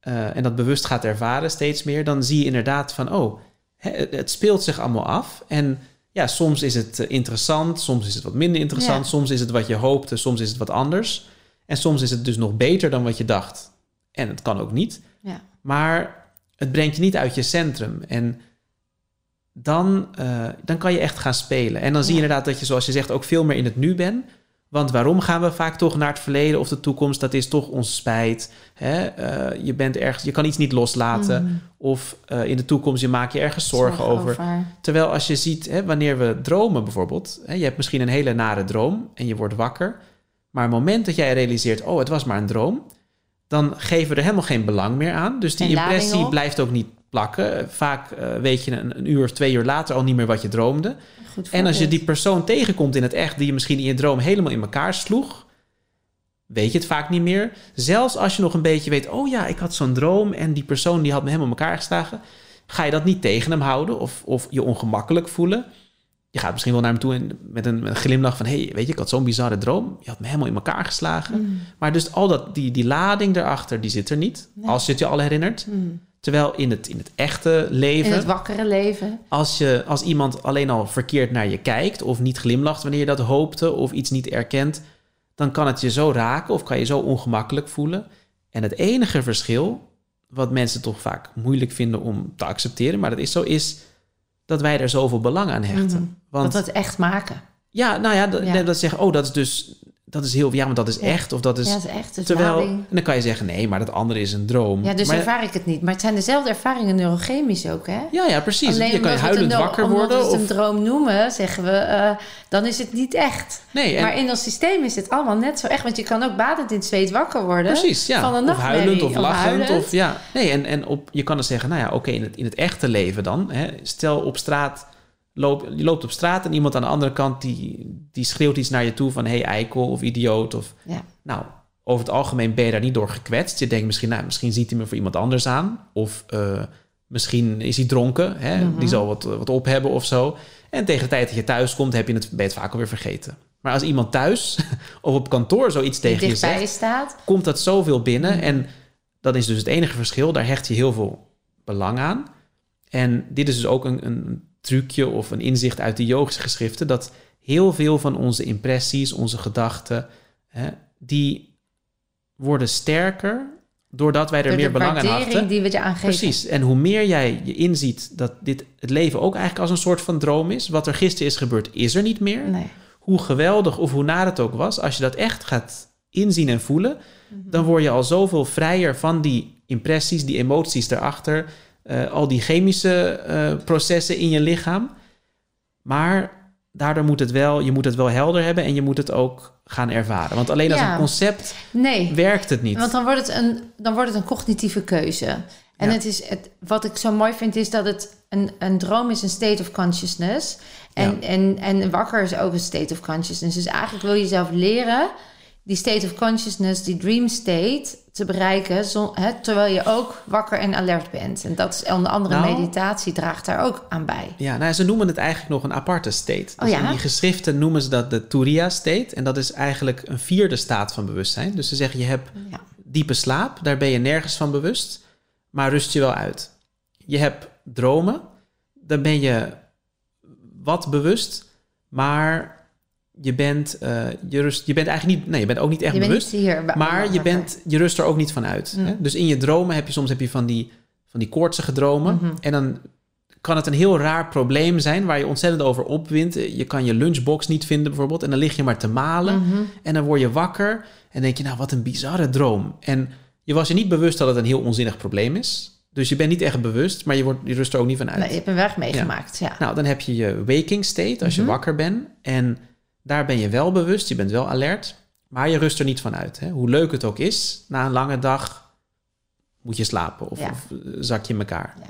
eh, en dat bewust gaat ervaren steeds meer... dan zie je inderdaad van, oh, het, speelt zich allemaal af. En ja, soms is het eh, interessant, soms is het wat minder interessant... Ja. soms is het wat je hoopte, soms is het wat anders... En soms is het dus nog beter dan wat je dacht. En het kan ook niet. Ja. Maar het brengt je niet uit je centrum. En dan, eh, dan kan je echt gaan spelen. En dan zie je Ja. inderdaad dat je, zoals je zegt, ook veel meer in het nu bent. Want waarom gaan we vaak toch naar het verleden of de toekomst? Dat is toch onze spijt. Hè? Eh, je, bent ergens, je kan iets niet loslaten. Mhm. Of eh, in de toekomst je maakt je ergens zorgen, over. Terwijl als je ziet, hè, wanneer we dromen bijvoorbeeld, hè, je hebt misschien een hele nare droom en je wordt wakker, maar het moment dat jij realiseert, oh, het was maar een droom, dan geven we er helemaal geen belang meer aan. Dus die impressie op. blijft ook niet plakken. Vaak eh, weet je een, een uur of twee uur later al niet meer wat je droomde. En als je die persoon tegenkomt in het echt, die je misschien in je droom helemaal in elkaar sloeg, weet je het vaak niet meer. Zelfs als je nog een beetje weet, oh ja, ik had zo'n droom en die persoon die had me helemaal in elkaar geslagen, ga je dat niet tegen hem houden of, of je ongemakkelijk voelen. Je gaat misschien wel naar hem toe en met een, met een glimlach van, hey, weet je, ik had zo'n bizarre droom. Je had me helemaal in elkaar geslagen. Mm. Maar dus al dat, die, die lading erachter, die zit er niet. Nee. Als je het je al herinnert. Mm. Terwijl in het, in het echte leven In het wakkere leven. als, je, als iemand alleen al verkeerd naar je kijkt of niet glimlacht wanneer je dat hoopte of iets niet erkent, dan kan het je zo raken of kan je zo ongemakkelijk voelen. En het enige verschil, wat mensen toch vaak moeilijk vinden om te accepteren, maar dat is zo, is dat wij er zoveel belang aan hechten. Mhm. Want Dat we het echt maken. ja, nou ja, dat, Ja. dat zeggen, oh, dat is dus, dat is heel, ja, maar dat is echt of dat is. ja, dat is echt. Dus terwijl, lading. en dan kan je zeggen, nee, maar dat andere is een droom. Ja, dus maar, ervaar ik het niet. Maar het zijn dezelfde ervaringen neurochemisch ook, hè? ja, ja, precies. Alleen je kan we huilend wakker worden. we het Of, een droom noemen, zeggen we, eh, dan is het niet echt. nee, en, Maar in ons systeem is het allemaal net zo echt. Want je kan ook badend in zweet wakker worden. Precies, ja. Van een of huilend of of lachend. huilend. Of, ja. Nee, en, en op, je kan dan zeggen, nou ja, oké, in, het, in het echte leven dan. Hè, stel op straat, loop, je loopt op straat en iemand aan de andere kant die, die schreeuwt iets naar je toe van hey eikel of idioot. Of, Ja. Nou, over het algemeen ben je daar niet door gekwetst. Je denkt misschien, nou, misschien ziet hij me voor iemand anders aan. Of eh, misschien is hij dronken, hè, Mhm. die zal wat, wat op hebben of zo. En tegen de tijd dat je thuis komt, heb je het, ben je het vaak alweer vergeten. Maar als iemand thuis of op kantoor zoiets tegen je zegt, je staat. komt dat zoveel binnen. Mhm. En dat is dus het enige verschil. Daar hecht je heel veel belang aan. En dit is dus ook een, een trucje of een inzicht uit de yogische geschriften... dat heel veel van onze impressies, onze gedachten... Hè, die worden sterker doordat wij er Door meer belang aan hechten. die we geven. Precies. En hoe meer jij je inziet dat dit, het leven ook eigenlijk als een soort van droom is... wat er gisteren is gebeurd, is er niet meer Nee. hoe geweldig of hoe naar het ook was, als je dat echt gaat inzien en voelen, Mhm. dan word je al zoveel vrijer van die impressies, die emoties erachter, eh, al die chemische eh, processen in je lichaam. Maar daardoor moet het wel, je moet het wel helder hebben en je moet het ook gaan ervaren. Want alleen als Ja. een concept Nee. werkt het niet. Want dan wordt het een, dan wordt het een cognitieve keuze. En Ja. het is het, wat ik zo mooi vind, is dat het een, een droom is een state of consciousness. En, Ja. en, en wakker is ook een state of consciousness. Dus eigenlijk wil je zelf leren die state of consciousness, die dream state, te bereiken. Zo, hè, terwijl je ook wakker en alert bent. En dat is onder andere Nou. meditatie draagt daar ook aan bij. Ja, nou, ze noemen het eigenlijk nog een aparte state. Dus Oh ja? In die geschriften noemen ze dat de Turiya state. En dat is eigenlijk een vierde staat van bewustzijn. Dus ze zeggen, je hebt Ja. diepe slaap, daar ben je nergens van bewust, maar rust je wel uit. Je hebt dromen, dan ben je wat bewust, maar je bent, eh, je, rust, je bent eigenlijk niet, nee, je bent ook niet echt je bent bewust, niet hier. maar je, bent, je rust er ook niet van uit. Mm. Hè? Dus in je dromen heb je soms heb je van die, van die koortsige dromen Mhm. en dan kan het een heel raar probleem zijn waar je ontzettend over opwint. Je kan je lunchbox niet vinden bijvoorbeeld en dan lig je maar te malen. Mhm. En dan word je wakker en denk je, nou, wat een bizarre droom. En je was je niet bewust dat het een heel onzinnig probleem is. Dus je bent niet echt bewust, maar je, wordt, je rust er ook niet van uit. Nee, je hebt een weg meegemaakt. Ja. Nou, dan heb je je waking state als je Mhm. wakker bent. En daar ben je wel bewust, je bent wel alert. Maar je rust er niet van uit. Hè? Hoe leuk het ook is, na een lange dag moet je slapen of, Ja. of, eh, zak je in elkaar. Ja.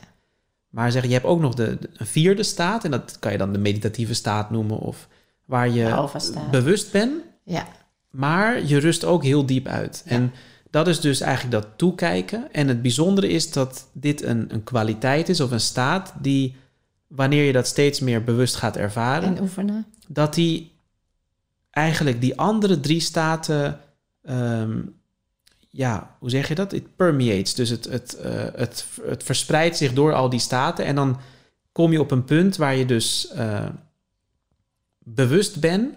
Maar zeg, je hebt ook nog de, de- een vierde staat. En dat kan je dan de meditatieve staat noemen. Of waar je bewust bent. Ja, Maar je rust ook heel diep uit. En dat is dus eigenlijk dat toekijken. En het bijzondere is dat dit een, een kwaliteit is of een staat die, wanneer je dat steeds meer bewust gaat ervaren, en oefenen. dat die eigenlijk die andere drie staten, ehm, ja, hoe zeg je dat? Het permeates. Dus het, het, eh, het, het verspreidt zich door al die staten. En dan kom je op een punt waar je dus eh, bewust bent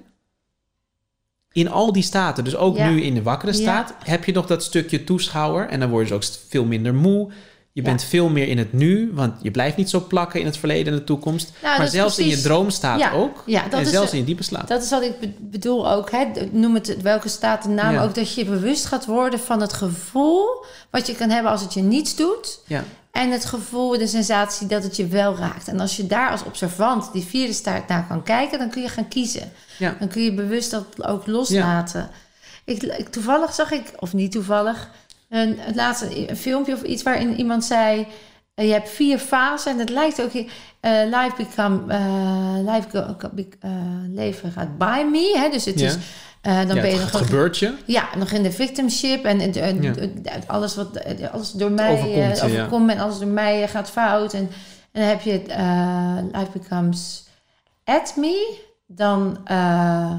in al die staten. Dus ook Ja. nu in de wakkere Ja. staat heb je nog dat stukje toeschouwer. En dan word je dus ook veel minder moe. Je Ja. bent veel meer in het nu, want je blijft niet zo plakken in het verleden en de toekomst. Nou, maar zelfs in je droomstaat Ja, ook. ja, dat en is zelfs in je diepe slaap. Dat is wat ik be- bedoel ook. Hè? Noem het welke staat de naam ook. Dat je bewust gaat worden van het gevoel wat je kan hebben als het je niets doet. ja. En het gevoel, de sensatie dat het je wel raakt. En als je daar als observant die vierde staart naar kan kijken, dan kun je gaan kiezen. Dan kun je bewust dat ook loslaten. Ik, ik, toevallig zag ik, of niet toevallig, een, het laatste een filmpje of iets waarin iemand zei: eh, Je hebt vier fasen en het lijkt ook. eh life become. eh, life go, eh, leven gaat by me. Hè? Dus het Ja. is. eh, dan ja, ben je het nog gebeurt je. ja, nog in de victimship en, en, en- Ja. en alles wat eh, alles door mij Overkomt en alles door mij eh, gaat fout. En, en dan heb je eh, life becomes at me. Dan, eh,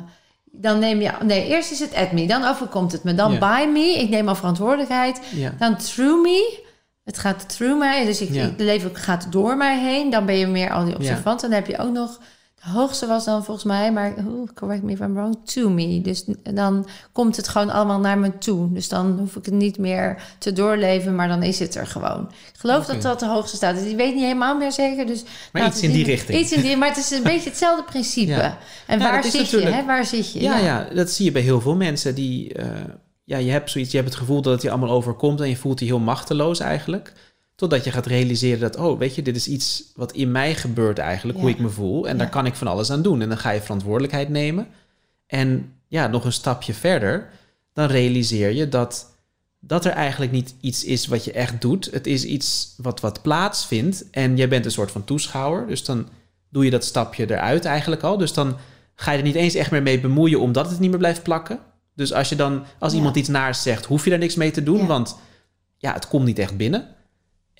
dan neem je. Nee, eerst is het at me, dan overkomt het me. Dan by me, ik neem al verantwoordelijkheid. Dan through me. Het gaat through mij, dus ik- het leven gaat door mij heen. Dan ben je meer al die observant. Dan heb je ook nog... Hoogste was dan volgens mij, maar oeh, correct me if I'm wrong, to me. Dus dan komt het gewoon allemaal naar me toe. Dus dan hoef ik het niet meer te doorleven, maar dan is het er gewoon. Ik geloof dat dat de hoogste staat. Dus ik weet niet helemaal meer zeker. Dus Maar iets in die richting. Iets in die, maar het is een beetje hetzelfde principe. Ja. En Ja, waar zit je? Hè? Waar zit je? Ja, ja, dat zie je bij heel veel mensen die... eh, ja, je hebt zoiets, je hebt het gevoel dat het je allemaal overkomt... en je voelt je heel machteloos eigenlijk. Totdat je gaat realiseren dat... oh, weet je, dit is iets wat in mij gebeurt eigenlijk... hoe ik me voel. En Ja. daar kan ik van alles aan doen. En dan ga je verantwoordelijkheid nemen. En ja, nog een stapje verder... dan realiseer je dat... dat er eigenlijk niet iets is wat je echt doet. Het is iets wat, wat plaatsvindt. En jij bent een soort van toeschouwer. Dus dan doe je dat stapje eruit eigenlijk al. Dus dan ga je er niet eens echt meer mee bemoeien omdat het niet meer blijft plakken. Dus als je dan, als Ja. iemand iets naars zegt, hoef je daar niks mee te doen, want ja, het komt niet echt binnen.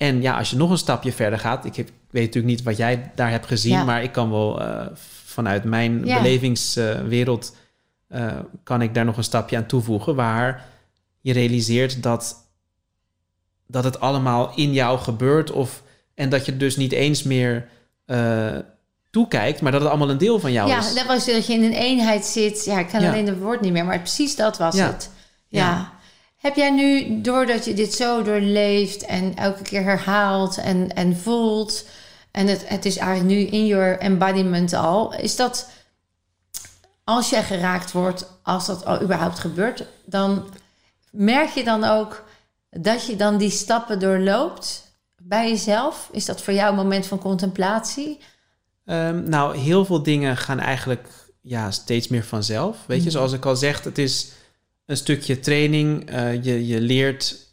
En ja, als je nog een stapje verder gaat, ik, heb, weet natuurlijk niet wat jij daar hebt gezien, Ja. maar ik kan wel eh, vanuit mijn Ja. belevingswereld eh, kan ik daar nog een stapje aan toevoegen, waar je realiseert dat dat het allemaal in jou gebeurt of en dat je dus niet eens meer eh, toekijkt, maar dat het allemaal een deel van jou ja, is. dat was dat je in een eenheid zit. Ja, ik kan Ja. alleen het woord niet meer, maar precies dat was Ja. het. Ja. Heb jij nu, doordat je dit zo doorleeft en elke keer herhaalt en, en voelt, en het, het is eigenlijk nu in your embodiment al, is dat als jij geraakt wordt, als dat al überhaupt gebeurt, dan merk je dan ook dat je dan die stappen doorloopt bij jezelf? Is dat voor jou een moment van contemplatie? Ehm, nou, heel veel dingen gaan eigenlijk ja, steeds meer vanzelf. Weet je, Mhm. zoals ik al zeg, het is een stukje training. Eh, je, je leert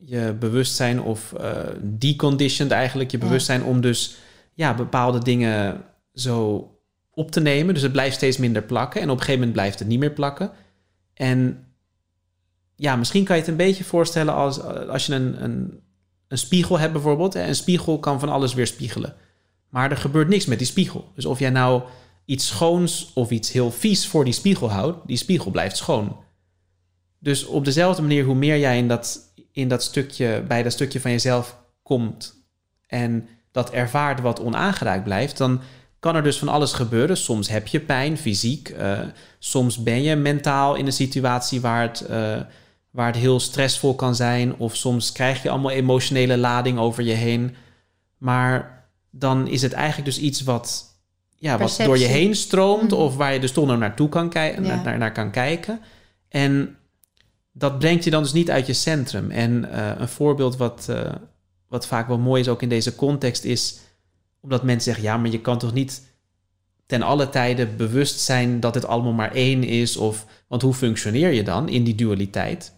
je bewustzijn of eh deconditioned eigenlijk je Ja. bewustzijn om dus ja, bepaalde dingen zo op te nemen. Dus het blijft steeds minder plakken en op een gegeven moment blijft het niet meer plakken. En ja, misschien kan je het een beetje voorstellen als, als je een, een, een spiegel hebt bijvoorbeeld. Een spiegel kan van alles weer spiegelen. Maar er gebeurt niks met die spiegel. Dus of jij nou iets schoons of iets heel vies voor die spiegel houdt, die spiegel blijft schoon. Dus op dezelfde manier, hoe meer jij in dat, in dat stukje, bij dat stukje van jezelf komt en dat ervaart wat onaangeraakt blijft, dan kan er dus van alles gebeuren. Soms heb je pijn, fysiek. eh, soms ben je mentaal in een situatie waar het, eh, waar het heel stressvol kan zijn. Of soms krijg je allemaal emotionele lading over je heen. Maar dan is het eigenlijk dus iets wat, ja, wat door je heen stroomt. Mhm. Of waar je dus toch nog naartoe kan kijken, Ja. naar, naar kan kijken. En dat brengt je dan dus niet uit je centrum. En eh, een voorbeeld wat, eh, wat vaak wel mooi is ook in deze context is... omdat mensen zeggen, ja, maar je kan toch niet ten alle tijden bewust zijn dat het allemaal maar één is? Of, want hoe functioneer je dan in die dualiteit?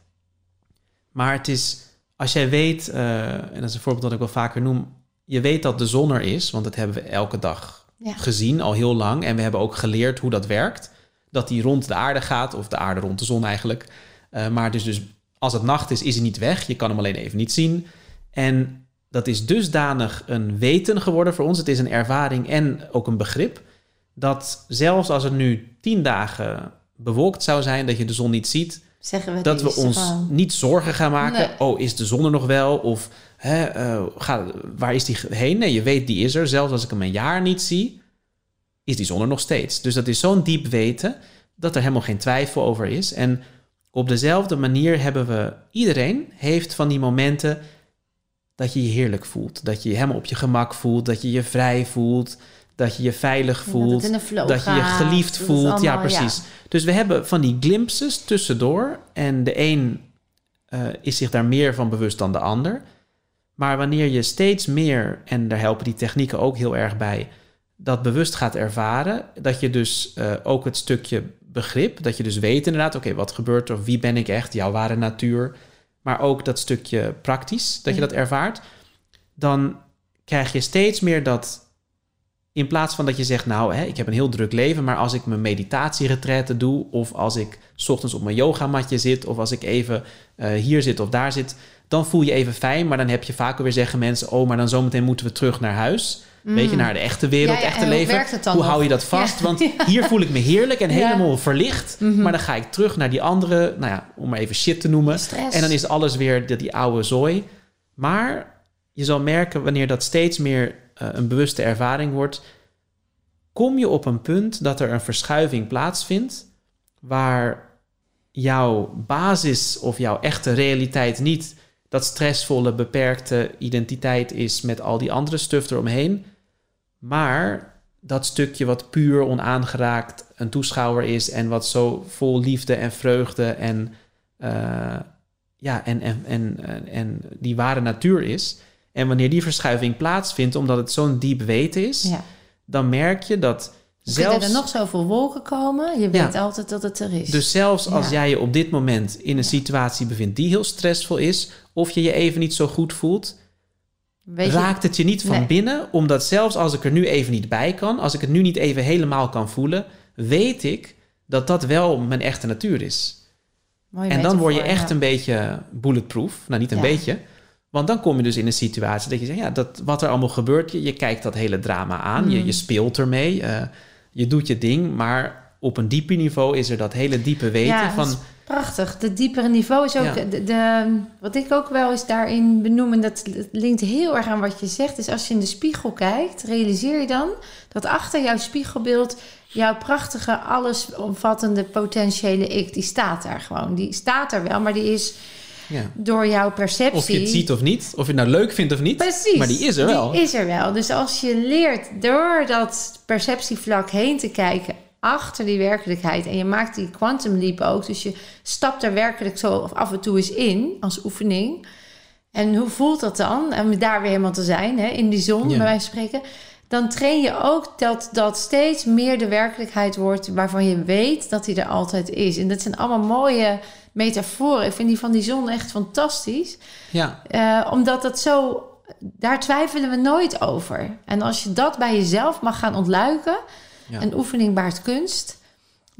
Maar het is, als jij weet, eh, en dat is een voorbeeld dat ik wel vaker noem... je weet dat de zon er is, want dat hebben we elke dag Ja. gezien, al heel lang. En we hebben ook geleerd hoe dat werkt. Dat die rond de aarde gaat, of de aarde rond de zon eigenlijk. Eh, maar dus, dus als het nacht is, is hij niet weg. Je kan hem alleen even niet zien. En dat is dusdanig een weten geworden voor ons. Het is een ervaring en ook een begrip. Dat zelfs als het nu tien dagen bewolkt zou zijn, dat je de zon niet ziet, Zeggen we dat we ons niet zorgen gaan maken. Nee. Oh, is de zon er nog wel? Of hè, eh, ga, waar is die heen? Nee, je weet, die is er. Zelfs als ik hem een jaar niet zie, is die zon er nog steeds. Dus dat is zo'n diep weten dat er helemaal geen twijfel over is. En op dezelfde manier hebben we, iedereen heeft van die momenten dat je je heerlijk voelt. Dat je je helemaal op je gemak voelt. Dat je je vrij voelt. Dat je je veilig Ja, voelt dat je je geliefd voelt. ja, precies. Dus we hebben van die glimpses tussendoor. En de een eh, is zich daar meer van bewust dan de ander. Maar wanneer je steeds meer, en daar helpen die technieken ook heel erg bij, dat bewust gaat ervaren, dat je dus eh, ook het stukje begrip, dat je dus weet inderdaad, oké, wat gebeurt er, wie ben ik echt, jouw ware natuur, maar ook dat stukje praktisch, dat je dat ervaart, dan krijg je steeds meer dat in plaats van dat je zegt, nou, hè, ik heb een heel druk leven, maar als ik mijn meditatieretraite doe, of als ik 's ochtends op mijn yogamatje zit, of als ik even eh, hier zit of daar zit, dan voel je even fijn. Maar dan heb je vaak alweer zeggen mensen, oh, maar dan zometeen moeten we terug naar huis. Weet je, naar de echte wereld, Mm. Ja, ja, echte hoe leven. werkt het dan hoe hou je dat vast? Ja. Want hier voel ik me heerlijk en helemaal verlicht. Mhm. Maar dan ga ik terug naar die andere, nou ja, om maar even shit te noemen. Stress. En dan is alles weer die, die oude zooi. Maar je zal merken wanneer dat steeds meer eh, een bewuste ervaring wordt, kom je op een punt dat er een verschuiving plaatsvindt waar jouw basis of jouw echte realiteit niet dat stressvolle, beperkte identiteit is met al die andere stuff eromheen, maar dat stukje wat puur onaangeraakt een toeschouwer is en wat zo vol liefde en vreugde en, eh, ja, en, en, en, en, die ware natuur is. En wanneer die verschuiving plaatsvindt, omdat het zo'n diep weten is, Ja. dan merk je dat Zelfs... er nog zoveel wolken komen, je Ja. weet altijd dat het er is. Dus zelfs als Ja. jij je op dit moment in een situatie bevindt die heel stressvol is, of je je even niet zo goed voelt, weet raakt het je niet van Nee. binnen, omdat zelfs als ik er nu even niet bij kan, als ik het nu niet even helemaal kan voelen, weet ik dat dat wel mijn echte natuur is. en dan word je echt ja. een beetje bulletproof. Nou, niet een Ja. beetje. Want dan kom je dus in een situatie dat je zegt, ja, dat, wat er allemaal gebeurt, je, je kijkt dat hele drama aan, je, Mm. je speelt ermee, eh, je doet je ding, maar op een dieper niveau is er dat hele diepe weten Ja, dat van... Prachtig. De diepere niveau is ook... Ja. De, de- wat ik ook wel eens daarin benoem... en dat, dat linkt heel erg aan wat je zegt... is als je in de spiegel kijkt... realiseer je dan dat achter jouw spiegelbeeld... jouw prachtige, allesomvattende potentiële ik... die staat daar gewoon. Die staat er wel, maar die is Ja. door jouw perceptie... Of je het ziet of niet, of je het nou leuk vindt of niet. Precies. Maar die is er wel. Die is er wel. Dus als je leert door dat perceptievlak heen te kijken achter die werkelijkheid en je maakt die quantum leap ook, dus je stapt er werkelijk zo af en toe eens in als oefening. En hoe voelt dat dan? Om daar weer helemaal te zijn, hè, in die zon, Ja. bij wijze van spreken. Dan train je ook dat dat steeds meer de werkelijkheid wordt waarvan je weet dat die er altijd is. En dat zijn allemaal mooie metaforen. Ik vind die van die zon echt fantastisch. Ja, Eh, omdat dat zo, daar twijfelen we nooit over. En als je dat bij jezelf mag gaan ontluiken, Ja. een oefening baart kunst.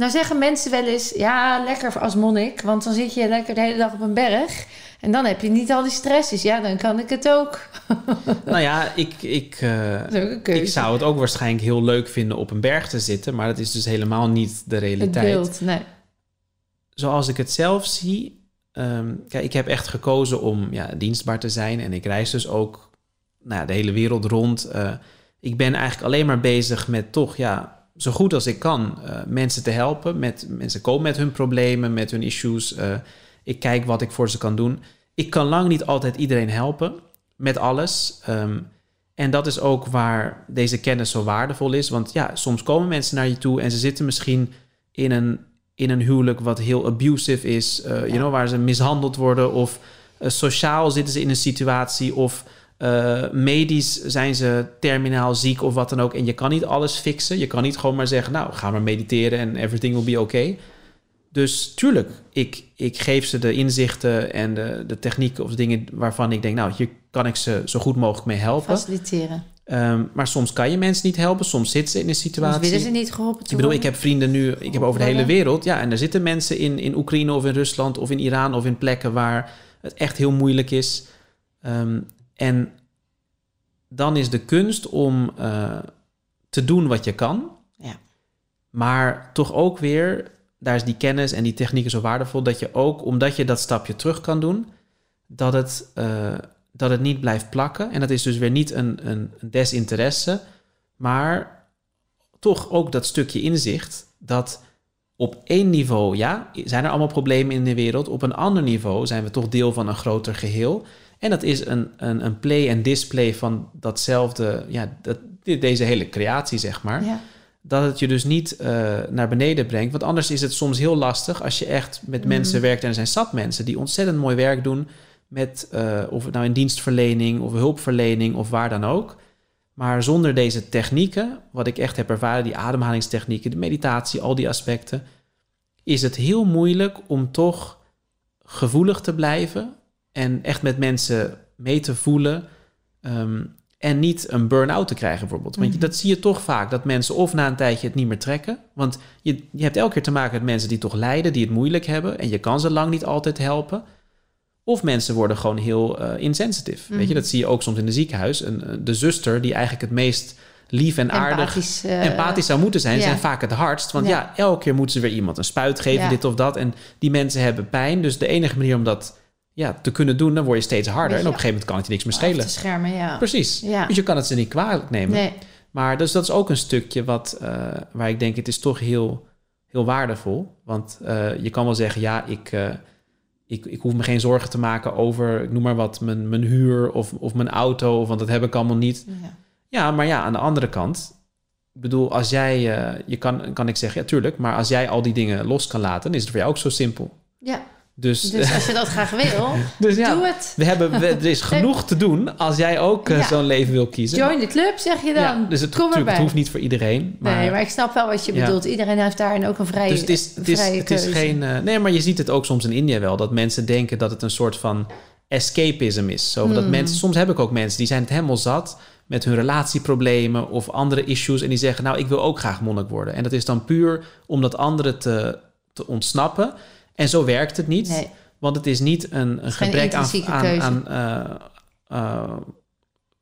Nou zeggen mensen wel eens, ja, lekker als monnik, want dan zit je lekker de hele dag op een berg. En dan heb je niet al die stress. Dus ja, dan kan ik het ook. nou ja, ik, ik, eh, ik zou het ook waarschijnlijk heel leuk vinden op een berg te zitten, maar dat is dus helemaal niet de het realiteit. beeld, nee. Zoals ik het zelf zie, ehm, kijk, ik heb echt gekozen om ja, dienstbaar te zijn en ik reis dus ook nou de hele wereld rond. Eh, ik ben eigenlijk alleen maar bezig met toch, ja, zo goed als ik kan, eh, mensen te helpen. Met, mensen komen met hun problemen, met hun issues. Eh, ik kijk wat ik voor ze kan doen. Ik kan lang niet altijd iedereen helpen met alles. Ehm, en dat is ook waar deze kennis zo waardevol is. Want ja, soms komen mensen naar je toe en ze zitten misschien in een, in een huwelijk wat heel abusive is. eh, you know, waar ze mishandeld worden. Of sociaal zitten ze in een situatie. Of eh, medisch zijn ze terminaal ziek of wat dan ook. En je kan niet alles fixen. Je kan niet gewoon maar zeggen, nou, ga maar mediteren en everything will be okay. Dus tuurlijk, ik, ik geef ze de inzichten en de, de technieken of de dingen waarvan ik denk, nou, hier kan ik ze zo goed mogelijk mee helpen. Faciliteren. Ehm, maar soms kan je mensen niet helpen. Soms zitten ze in een situatie. Soms willen ze niet geholpen Ik bedoel, ik heb vrienden nu, ik heb over de hele wereld. Ja, en er zitten mensen in, in Oekraïne of in Rusland of in Iran of in plekken waar het echt heel moeilijk is. Ehm, en dan is de kunst om uh, te doen wat je kan. Ja. Maar toch ook weer, daar is die kennis en die technieken zo waardevol, dat je ook, omdat je dat stapje terug kan doen, dat het, uh, dat het niet blijft plakken. En dat is dus weer niet een, een desinteresse, maar toch ook dat stukje inzicht dat op één niveau, ja, zijn er allemaal problemen in de wereld. Op een ander niveau zijn we toch deel van een groter geheel. En dat is een, een, een play en display van datzelfde, ja, dat, deze hele creatie, zeg maar. Ja. Dat het je dus niet uh, naar beneden brengt. Want anders is het soms heel lastig als je echt met mm. mensen werkt. En er zijn zat mensen die ontzettend mooi werk doen. Met, uh, of het nou in dienstverlening of hulpverlening of waar dan ook. Maar zonder deze technieken, wat ik echt heb ervaren, die ademhalingstechnieken, de meditatie, al die aspecten, is het heel moeilijk om toch gevoelig te blijven en echt met mensen mee te voelen. Um, en niet een burn-out te krijgen, bijvoorbeeld. Want mm dat zie je toch vaak, dat mensen of na een tijdje het niet meer trekken. Want je, je hebt elke keer te maken met mensen die toch lijden, die het moeilijk hebben. En je kan ze lang niet altijd helpen. Of mensen worden gewoon heel uh, insensitive. Weet je, dat zie je ook soms in de ziekenhuis. Een, de zuster die eigenlijk het meest lief en aardig, empathisch, uh, empathisch zou moeten zijn, zijn vaak het hardst. Want ja. elke keer moeten ze weer iemand een spuit geven, dit of dat. En die mensen hebben pijn. Dus de enige manier om dat ja, te kunnen doen, dan word je steeds harder. en op een gegeven moment kan het je niks meer schelen. Te schermen, ja. Precies. Dus je kan het ze niet kwalijk nemen. Nee. Maar dus dat is ook een stukje wat, uh, waar ik denk, het is toch heel, heel waardevol. Want uh, je kan wel zeggen, ja, ik, ik, ik hoef me geen zorgen te maken over, ik noem maar wat, mijn, mijn huur of, of mijn auto, want dat heb ik allemaal niet. Ja, ja maar ja, aan de andere kant, ik bedoel, als jij, je kan, kan ik zeggen, ja, tuurlijk, maar als jij al die dingen los kan laten, is het voor jou ook zo simpel. Ja. Dus, dus als je dat graag wil, dus ja, doe het. We hebben, we, er is genoeg te doen als jij ook ja. zo'n leven wil kiezen. Join de club, zeg je dan. Ja, dus het, Kom het hoeft niet voor iedereen. Maar, nee, maar ik snap wel wat je bedoelt. Iedereen heeft daarin ook een vrije Dus het is, het is, het is geen... Uh, nee, maar je ziet het ook soms in India wel. Dat mensen denken dat het een soort van escapism is. Zo, dat hmm. mensen, soms heb ik ook mensen die zijn het helemaal zat met hun relatieproblemen of andere issues. En die zeggen, nou, ik wil ook graag monnik worden. En dat is dan puur om dat andere te, te ontsnappen. En zo werkt het niet. Nee. Want het is niet een, een gebrek aan, aan, aan uh, uh,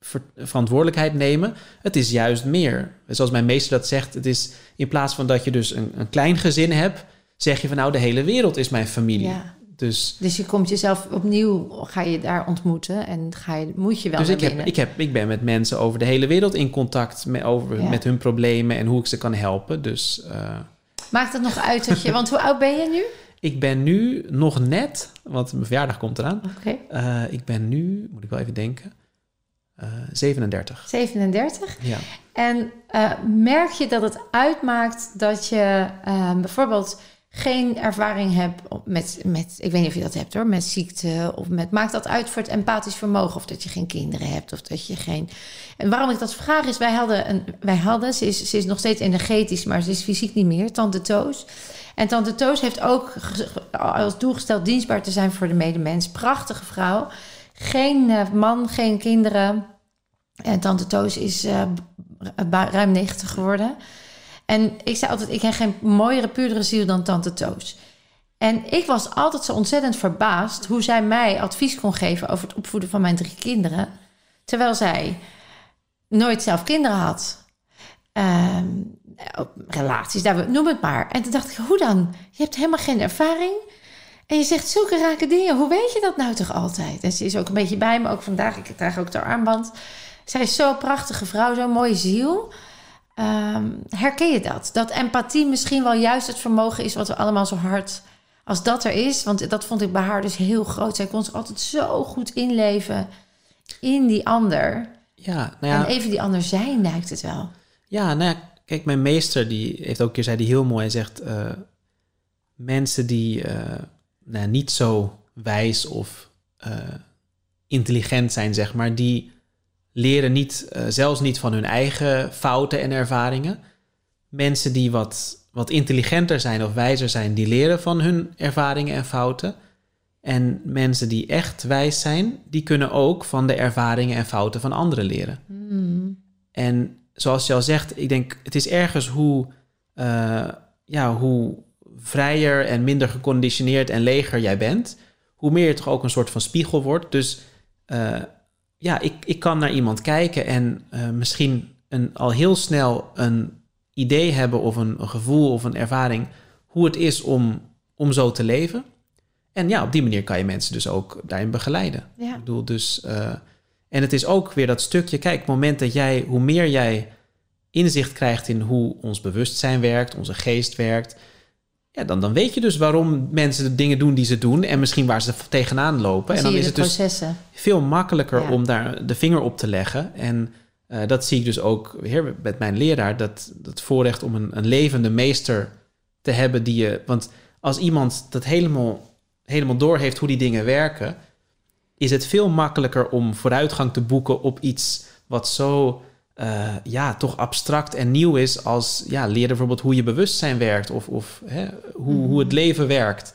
ver, verantwoordelijkheid nemen. Het is juist meer. Zoals mijn meester dat zegt, het is in plaats van dat je dus een, een klein gezin hebt, zeg je van nou, de hele wereld is mijn familie. Ja. Dus, dus je komt jezelf opnieuw, ga je daar ontmoeten en ga je, moet je wel Dus ik, heb, ik, heb, ik ben met mensen over de hele wereld in contact met, over, ja. met hun problemen en hoe ik ze kan helpen. Dus, uh... Maakt het nog uit dat je, want hoe oud ben je nu? Ik ben nu nog net, want mijn verjaardag komt eraan. Okay. Uh, ik ben nu, moet ik wel even denken, uh, 37. 37? Ja. En uh, merk je dat het uitmaakt dat je bijvoorbeeld geen ervaring hebt met, met, ik weet niet of je dat hebt hoor, met ziekte of met, maakt dat uit voor het empathisch vermogen of dat je geen kinderen hebt of dat je geen. En waarom ik dat vraag is, wij hadden, een, wij hadden ze, is, ze is nog steeds energetisch, maar ze is fysiek niet meer, tante Toos. En tante Toos heeft ook als doel gesteld dienstbaar te zijn voor de medemens. Prachtige vrouw. Geen uh, man, geen kinderen. En tante Toos is uh, ruim 90 geworden. En ik zei altijd, ik heb geen mooiere, puurdere ziel dan tante Toos. En ik was altijd zo ontzettend verbaasd hoe zij mij advies kon geven over het opvoeden van mijn drie kinderen. Terwijl zij nooit zelf kinderen had. Um, relaties, daar, noem het maar. En toen dacht ik, hoe dan? Je hebt helemaal geen ervaring. En je zegt zulke rake dingen. Hoe weet je dat nou toch altijd? En ze is ook een beetje bij me, ook vandaag. Ik draag ook haar armband. Zij is zo'n prachtige vrouw, zo'n mooie ziel. Um, herken je dat? Dat empathie misschien wel juist het vermogen is wat we allemaal zo hard als dat er is. Want dat vond ik bij haar dus heel groot. Zij kon zich altijd zo goed inleven in die ander. Ja, nou ja. En even die ander zijn lijkt het wel. Ja, nou ja, kijk, mijn meester die heeft ook een keer zei die heel mooi. Hij zegt, uh, mensen die uh, nou, niet zo wijs of uh, intelligent zijn, zeg maar, die leren niet, zelfs niet van hun eigen fouten en ervaringen. Mensen die wat, wat intelligenter zijn of wijzer zijn, die leren van hun ervaringen en fouten. En mensen die echt wijs zijn, die kunnen ook van de ervaringen en fouten van anderen leren. Hmm. En zoals je al zegt, ik denk, het is ergens hoe, uh, ja, hoe vrijer en minder geconditioneerd en leger jij bent, hoe meer je toch ook een soort van spiegel wordt. Dus uh, ja, ik, ik kan naar iemand kijken en uh, misschien een, al heel snel een idee hebben of een, een, gevoel of een ervaring hoe het is om, om zo te leven. En ja, op die manier kan je mensen dus ook daarin begeleiden. Ja. Ik bedoel, dus. Uh, en het is ook weer dat stukje. Kijk, het moment dat jij, hoe meer jij inzicht krijgt in hoe ons bewustzijn werkt, onze geest werkt. Ja, dan, dan weet je dus waarom mensen de dingen doen die ze doen. En misschien waar ze tegenaan lopen. En dan is het dus veel makkelijker ja. om daar de vinger op te leggen. En uh, dat zie ik dus ook weer met mijn leraar. Dat, dat voorrecht om een, een levende meester te hebben die je. Want als iemand dat helemaal, helemaal door heeft hoe die dingen werken, is het veel makkelijker om vooruitgang te boeken op iets wat zo uh, ja, toch abstract en nieuw is als ja, leer bijvoorbeeld hoe je bewustzijn werkt of, of hè, hoe, mm. hoe het leven werkt.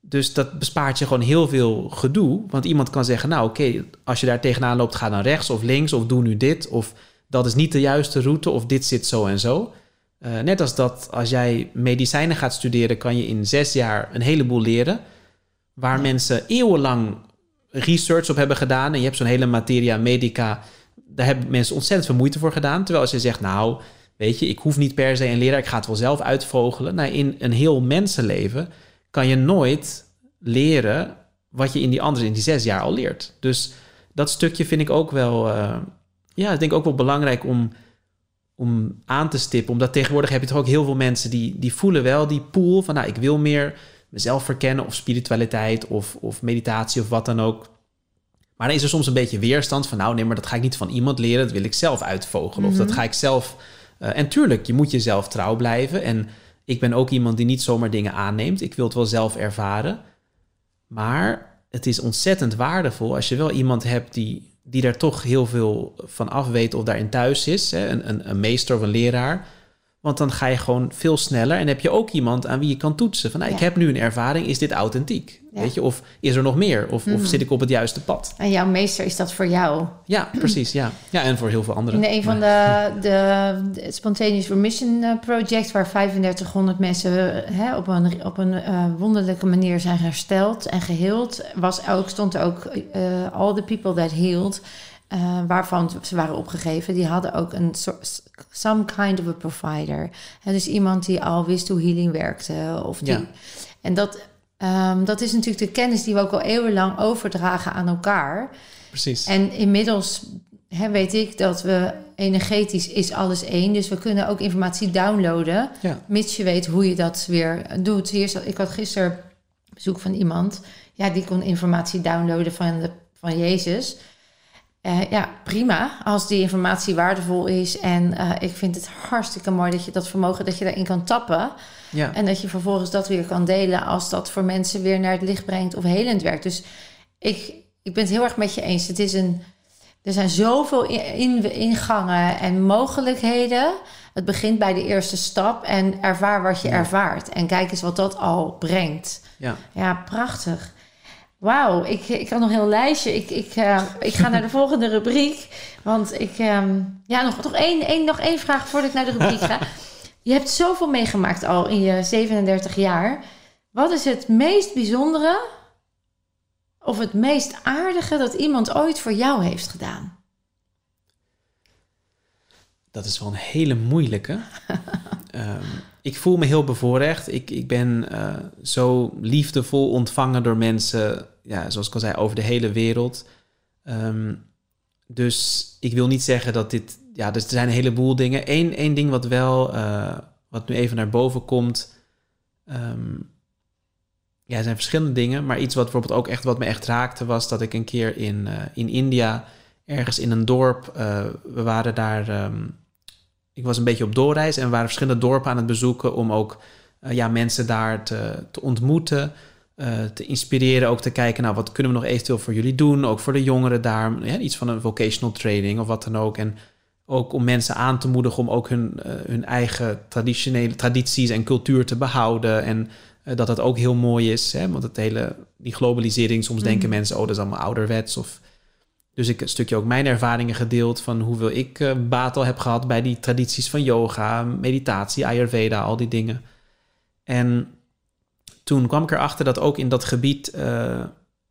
Dus dat bespaart je gewoon heel veel gedoe. Want iemand kan zeggen, nou oké, okay, als je daar tegenaan loopt, ga dan rechts of links of doe nu dit. Of dat is niet de juiste route of dit zit zo en zo. Uh, net als dat als jij medicijnen gaat studeren, kan je in zes jaar een heleboel leren. Waar ja. mensen eeuwenlang research op hebben gedaan. En je hebt zo'n hele materia medica. Daar hebben mensen ontzettend veel moeite voor gedaan. Terwijl als je zegt, nou, weet je, ik hoef niet per se een leraar, ik ga het wel zelf uitvogelen. Nou, in een heel mensenleven kan je nooit leren wat je in die andere, in die zes jaar al leert. Dus dat stukje vind ik ook wel, uh, ja, ik denk ook wel belangrijk om, om aan te stippen. Omdat tegenwoordig heb je toch ook heel veel mensen die, die voelen wel die pool van, nou, ik wil meer mezelf verkennen of spiritualiteit of, of meditatie of wat dan ook. Maar dan is er soms een beetje weerstand van, nou nee, maar dat ga ik niet van iemand leren, dat wil ik zelf uitvogelen. Mm -hmm. Of dat ga ik zelf. Uh, en tuurlijk, je moet jezelf trouw blijven. En ik ben ook iemand die niet zomaar dingen aanneemt. Ik wil het wel zelf ervaren. Maar het is ontzettend waardevol als je wel iemand hebt die, die daar toch heel veel van af weet of daarin thuis is. Hè? Een, een, een meester of een leraar. Want dan ga je gewoon veel sneller. En heb je ook iemand aan wie je kan toetsen. Van nou, ja. ik heb nu een ervaring, is dit authentiek? Ja. Weet je? Of is er nog meer? Of, mm. of, zit ik op het juiste pad? En jouw meester is dat voor jou? Ja, precies. Ja, ja en voor heel veel anderen. In een van de, de, de Spontaneous Remission eh, Project... waar 3500 mensen hè, op een, op een uh, wonderlijke manier zijn hersteld en geheeld... Was ook, stond er ook uh, all the people that healed... Uh, waarvan ze waren opgegeven, die hadden ook een soort, some kind of a provider. En dus iemand die al wist hoe healing werkte. Of die, ja. En dat, um, dat is natuurlijk de kennis die we ook al eeuwenlang overdragen aan elkaar. Precies. En inmiddels hè, weet ik dat we energetisch is alles één. Dus we kunnen ook informatie downloaden. Ja. Mits je weet hoe je dat weer doet. Hier, ik had gisteren bezoek van iemand. Ja, die kon informatie downloaden van, de, van Jezus. Uh, ja, prima. Als die informatie waardevol is. En uh, ik vind het hartstikke mooi dat je dat vermogen, dat je daarin kan tappen. Ja. En dat je vervolgens dat weer kan delen als dat voor mensen weer naar het licht brengt of helend werkt. Dus ik, ik ben het heel erg met je eens. Het is een, er zijn zoveel in, ingangen en mogelijkheden. Het begint bij de eerste stap en ervaar wat je ja. ervaart. En kijk eens wat dat al brengt. Ja, ja prachtig. Wauw, ik, ik had nog een heel lijstje. Ik, ik, uh, ik ga naar de volgende rubriek. Want ik... Um, ja, nog, nog, één, één, nog één vraag voordat ik naar de rubriek ga. Je hebt zoveel meegemaakt al in je 37 jaar. Wat is het meest bijzondere... of het meest aardige dat iemand ooit voor jou heeft gedaan? Dat is wel een hele moeilijke. um, ik voel me heel bevoorrecht. Ik, ik ben uh, zo liefdevol ontvangen door mensen, ja, zoals ik al zei, over de hele wereld. Um, dus ik wil niet zeggen dat dit. Ja, dus er zijn een heleboel dingen. Eén, één ding wat wel, uh, wat nu even naar boven komt. Um, ja, er zijn verschillende dingen. Maar iets wat bijvoorbeeld ook echt wat me echt raakte, was dat ik een keer in, uh, in India, ergens in een dorp, we waren daar. Um, ik was een beetje op doorreis en we waren verschillende dorpen aan het bezoeken om ook uh, ja, mensen daar te, te ontmoeten, uh, te inspireren, ook te kijken, nou, wat kunnen we nog eventueel voor jullie doen, ook voor de jongeren daar, ja, iets van een vocational training of wat dan ook. En ook om mensen aan te moedigen om ook hun, eh, hun eigen traditionele tradities en cultuur te behouden. En dat dat ook heel mooi is. Hè? Want het hele, die globalisering, soms denken mhm. mensen, oh, dat is allemaal ouderwets. Of, dus ik een stukje ook mijn ervaringen gedeeld van hoeveel ik uh, baat al heb gehad bij die tradities van yoga, meditatie, Ayurveda, al die dingen. En toen kwam ik erachter dat ook in dat gebied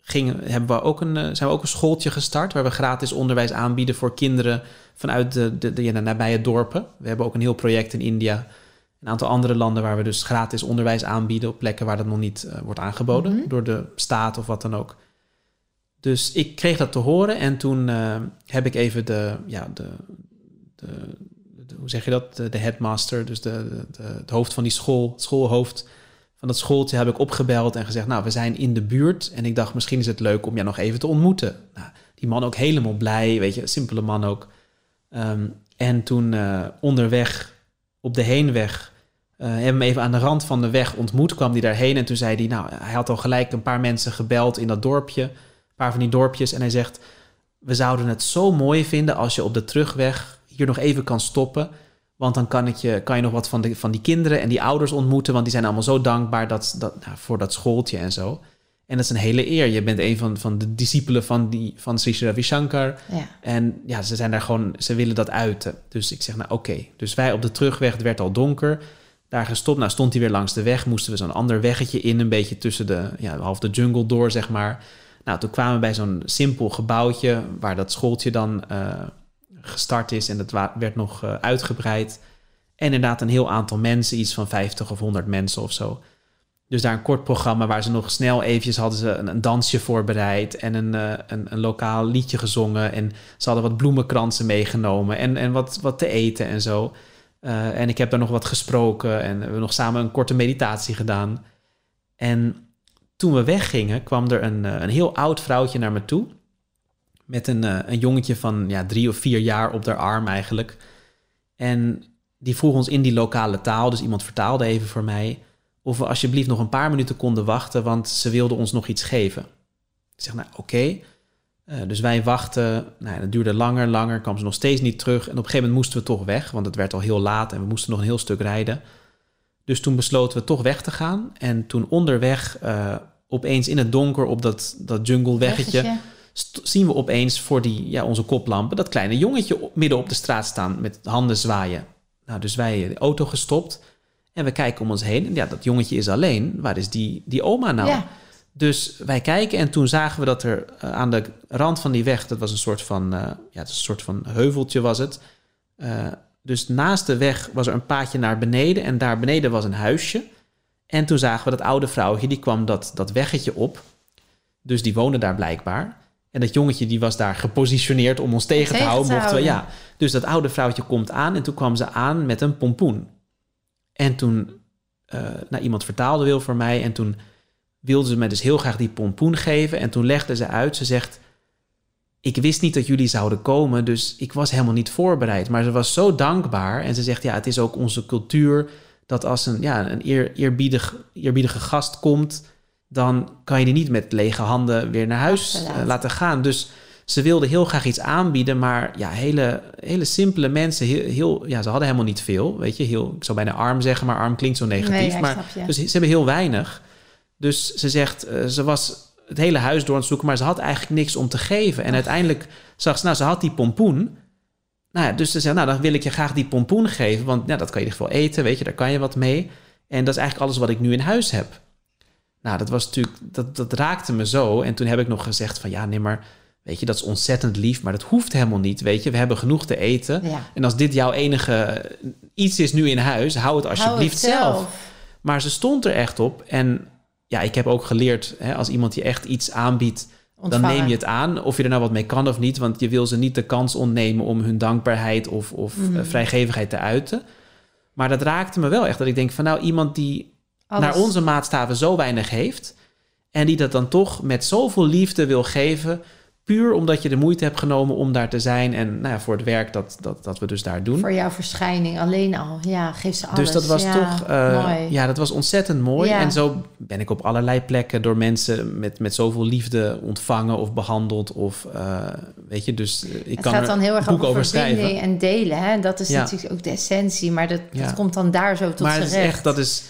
gingen, hebben we ook een, zijn we ook een schooltje gestart waar we gratis onderwijs aanbieden voor kinderen vanuit de, de, de, de nabije dorpen. We hebben ook een heel project in India. Een aantal andere landen waar we dus gratis onderwijs aanbieden op plekken waar dat nog niet uh, wordt aangeboden mhm. door de staat of wat dan ook. Dus ik kreeg dat te horen en toen uh, heb ik even de, ja, de, de, hoe zeg je dat, de, headmaster, dus de, het hoofd van die school, het schoolhoofd van dat schooltje heb ik opgebeld en gezegd, nou, we zijn in de buurt en ik dacht, misschien is het leuk om jou nog even te ontmoeten. Nou, die man ook helemaal blij, weet je, simpele man ook. Um, en toen uh, onderweg, op de heenweg, uh, hem even aan de rand van de weg ontmoet. Kwam hij daarheen en toen zei hij, nou, hij had al gelijk een paar mensen gebeld in dat dorpje. Een paar van die dorpjes. En hij zegt, we zouden het zo mooi vinden als je op de terugweg hier nog even kan stoppen. Want dan kan, ik je, kan je nog wat van, de, van die kinderen en die ouders ontmoeten. Want die zijn allemaal zo dankbaar dat, dat, nou, voor dat schooltje en zo. En dat is een hele eer. Je bent een van, van de discipelen van, die, van Sri Ravi Shankar. Ja. En ja, ze zijn daar gewoon, ze willen dat uiten. Dus ik zeg, nou oké. Dus wij op de terugweg, het werd al donker. Daar gestopt. Nou stond hij weer langs de weg. Moesten we zo'n ander weggetje in. Een beetje tussen de, ja, half de jungle door, zeg maar. Nou, toen kwamen we bij zo'n simpel gebouwtje. Waar dat schooltje dan uh, gestart is. En dat werd nog uh, uitgebreid. En inderdaad een heel aantal mensen. Iets van 50 of 100 mensen of zo. Dus daar een kort programma waar ze nog snel eventjes hadden ze een, een dansje voorbereid en een, uh, een, een, lokaal liedje gezongen. En ze hadden wat bloemenkransen meegenomen en, en wat, wat te eten en zo. En ik heb daar nog wat gesproken en we hebben nog samen een korte meditatie gedaan. En toen we weggingen, kwam er een, eh, een heel oud vrouwtje naar me toe. Met een, een jongetje van ja, drie of vier jaar op haar arm eigenlijk. En die vroeg ons in die lokale taal, dus iemand vertaalde even voor mij of we alsjeblieft nog een paar minuten konden wachten, want ze wilden ons nog iets geven. Ik zeg, nou oké. Eh, dus wij wachten, nou, dat duurde langer, langer, kwam ze nog steeds niet terug. En op een gegeven moment moesten we toch weg, want het werd al heel laat en we moesten nog een heel stuk rijden. Dus toen besloten we toch weg te gaan. En toen onderweg, uh, opeens in het donker op dat, dat jungle-weggetje, zien we opeens voor die, ja, onze koplampen dat kleine jongetje midden op de straat staan met handen zwaaien. Nou, dus wij de auto gestopt. En we kijken om ons heen. En ja, dat jongetje is alleen. Waar is die, die oma nou? Ja. Dus wij kijken en toen zagen we dat er uh, aan de rand van die weg, dat was een soort van, uh, ja, een soort van heuveltje was het. Dus naast de weg was er een paadje naar beneden en daar beneden was een huisje. En toen zagen we dat oude vrouwtje, die kwam dat, dat weggetje op. Dus die woonde daar blijkbaar. En dat jongetje die was daar gepositioneerd om ons tegen, te houden. Mochten we, ja. Dus dat oude vrouwtje komt aan en toen kwam ze aan met een pompoen. En toen, uh, nou, iemand vertaalde wil voor mij. En toen wilde ze mij dus heel graag die pompoen geven. En toen legde ze uit, ze zegt... Ik wist niet dat jullie zouden komen, dus ik was helemaal niet voorbereid. Maar ze was zo dankbaar. En ze zegt, ja, het is ook onze cultuur... dat als een, ja, een eer, eerbiedig, eerbiedige gast komt... dan kan je die niet met lege handen weer naar huis uh, laten gaan. Dus ze wilden heel graag iets aanbieden, maar ja, hele, hele simpele mensen. Heel, heel, ja, ze hadden helemaal niet veel. Weet je, heel, ik zou bijna arm zeggen, maar arm klinkt zo negatief. maar, dus ze hebben heel weinig. Dus ze zegt, uh, ze was het hele huis door aan het zoeken, maar ze had eigenlijk niks om te geven. En uiteindelijk zag ze, nou, ze had die pompoen. Nou ja, dus ze zei, nou, dan wil ik je graag die pompoen geven, want ja, dat kan je in ieder geval eten, weet je, daar kan je wat mee. En dat is eigenlijk alles wat ik nu in huis heb. Nou, dat was natuurlijk, dat, dat raakte me zo. En toen heb ik nog gezegd van, ja, nee, maar Weet je, dat is ontzettend lief, maar dat hoeft helemaal niet. Weet je, we hebben genoeg te eten. En als dit jouw enige iets is nu in huis, hou het alsjeblieft zelf. Maar ze stond er echt op. En ja, ik heb ook geleerd, hè, als iemand je echt iets aanbiedt, dan neem je het aan. Of je er nou wat mee kan of niet. Want je wil ze niet de kans ontnemen om hun dankbaarheid of, of mhm. eh, vrijgevigheid te uiten. Maar dat raakte me wel echt. Dat ik denk van nou, iemand die naar onze maatstaven zo weinig heeft. En die dat dan toch met zoveel liefde wil geven puur omdat je de moeite hebt genomen om daar te zijn. En nou ja, voor het werk dat, dat, dat we dus daar doen. Voor jouw verschijning alleen al. Ja, geef ze alles. Dus dat was ja, toch, uh, mooi. ja, dat was ontzettend mooi. Ja. En zo ben ik op allerlei plekken door mensen met, met zoveel liefde ontvangen of behandeld. Of uh, weet je, dus uh, ik het kan gaat dan heel erg boek over schrijven. en delen. Hè? Dat is natuurlijk ook de essentie, maar dat, dat komt dan daar zo tot maar het is recht. echt, dat is,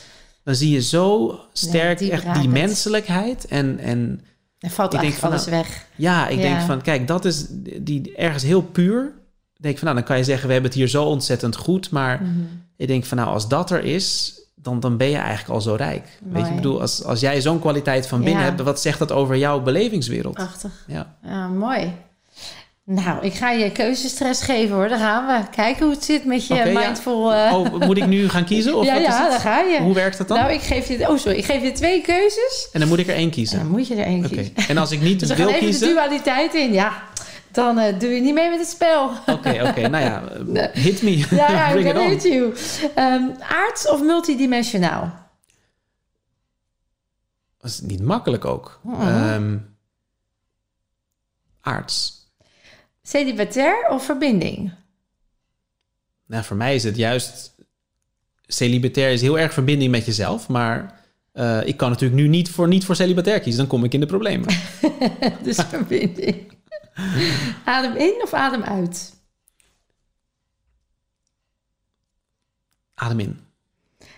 dan zie je zo sterk diep echt die menselijkheid. En, en Valt ik denk van, alles nou, weg. ja, ik Ja. denk van, kijk, dat is die ergens heel puur. Ik denk van, nou, dan kan je zeggen, we hebben het hier zo ontzettend goed. Maar Mhm. ik denk van, nou, als dat er is, dan, dan ben je eigenlijk al zo rijk. Weet je, ik bedoel, als, als jij zo'n kwaliteit van binnen Ja. hebt, wat zegt dat over jouw belevingswereld? Prachtig. Ja. Ja, mooi. Nou, ik ga je keuzestress geven hoor. Daar gaan we. Kijken hoe het zit met je ja. mindful... eh, Oh, moet ik nu gaan kiezen? Of ja, ja, daar ga je. Hoe werkt dat dan? Nou, ik geef je... Oh, sorry. Ik geef je twee keuzes. En dan moet ik er één En kiezen. dan moet je er één kiezen. En als ik niet Dus wil gaan even de kiezen... dualiteit in. Ja, dan eh, doe je niet mee met het spel. Oké, oké. Nou ja, hit me. Ja, ja, Bring ik hit you. Ehm, aards of multidimensionaal? Dat is niet makkelijk ook. Mhm. Ehm, aards. Celibatair of verbinding? Nou, voor mij is het juist... Celibatair is heel erg verbinding met jezelf. Maar eh, ik kan natuurlijk nu niet voor, niet voor celibatair kiezen. Dan kom ik in de problemen. dus verbinding. Adem in of adem uit? Adem in.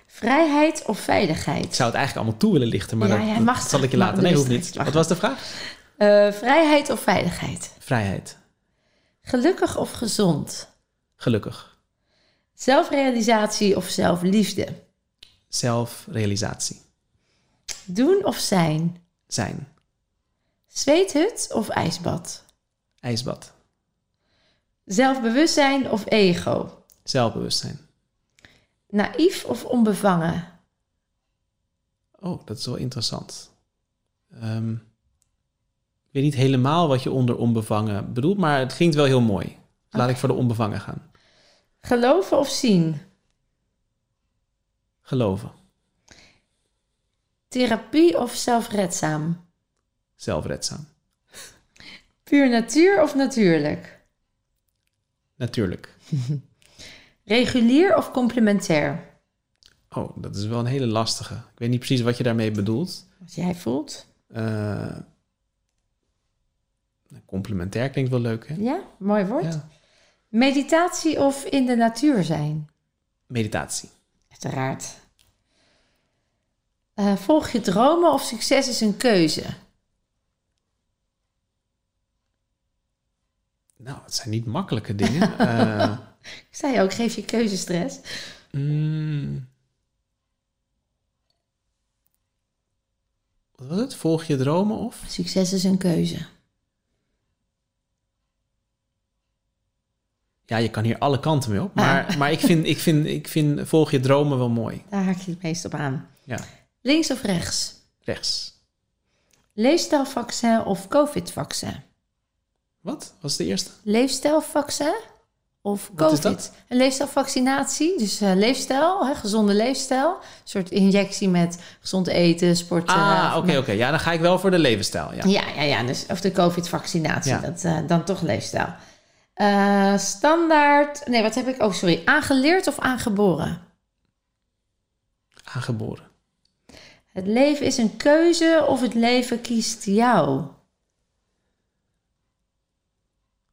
Vrijheid of Ik veiligheid? zou het eigenlijk allemaal toe willen lichten. Maar Ja, dat, mag zal ik je laten. Nee, hoeft niet. Wat was de vraag? Eh, vrijheid of veiligheid? Vrijheid. Gelukkig of gezond? Gelukkig. Zelfrealisatie of zelfliefde? Zelfrealisatie. Doen of zijn? Zijn. Zweethut of ijsbad? IJsbad. Zelfbewustzijn of ego? Zelfbewustzijn. Naïef of onbevangen? Oh, dat is wel interessant. Ik weet niet helemaal wat je onder onbevangen bedoelt, maar het klinkt wel heel mooi. Laat ik voor de onbevangen gaan. Geloven of zien? Geloven. Therapie of zelfredzaam? Zelfredzaam. Puur natuur of natuurlijk? Natuurlijk. Regulier of complementair? Oh, dat is wel een hele lastige. Ik weet niet precies wat je daarmee bedoelt. Wat jij voelt. Eh, complementair klinkt wel leuk, hè? Ja, mooi woord. Ja. Meditatie of in de natuur zijn? Meditatie. Uiteraard. Eh, volg je dromen of succes is een keuze? Nou, het zijn niet makkelijke dingen. Eh, Ik zei ook, geef je keuzestress. mm. Wat was het? Volg je dromen of? Succes is een keuze. Ja, je kan hier alle kanten mee op. Maar, maar ik, vind, ik, vind, ik vind volg je dromen wel mooi. Daar haak je het meest op aan. Ja, Links of rechts? rechts. Leefstijlvaccin of COVID-vaccin? Wat was de eerste? Leefstijlvaccin of COVID? dat? Een leefstijlvaccinatie, dus eh, leefstijl, hè, gezonde leefstijl. Een soort injectie met gezond eten, sporten. Ah, of oké, oké. Ja, dan ga ik wel voor de levensstijl. Ja. Ja, ja, ja. Dus, of de COVID-vaccinatie, Ja. dat, eh, dan toch leefstijl. Eh, standaard, nee, wat heb ik? Oh, sorry. Aangeleerd of aangeboren? Aangeboren. Het leven is een keuze of het leven kiest jou?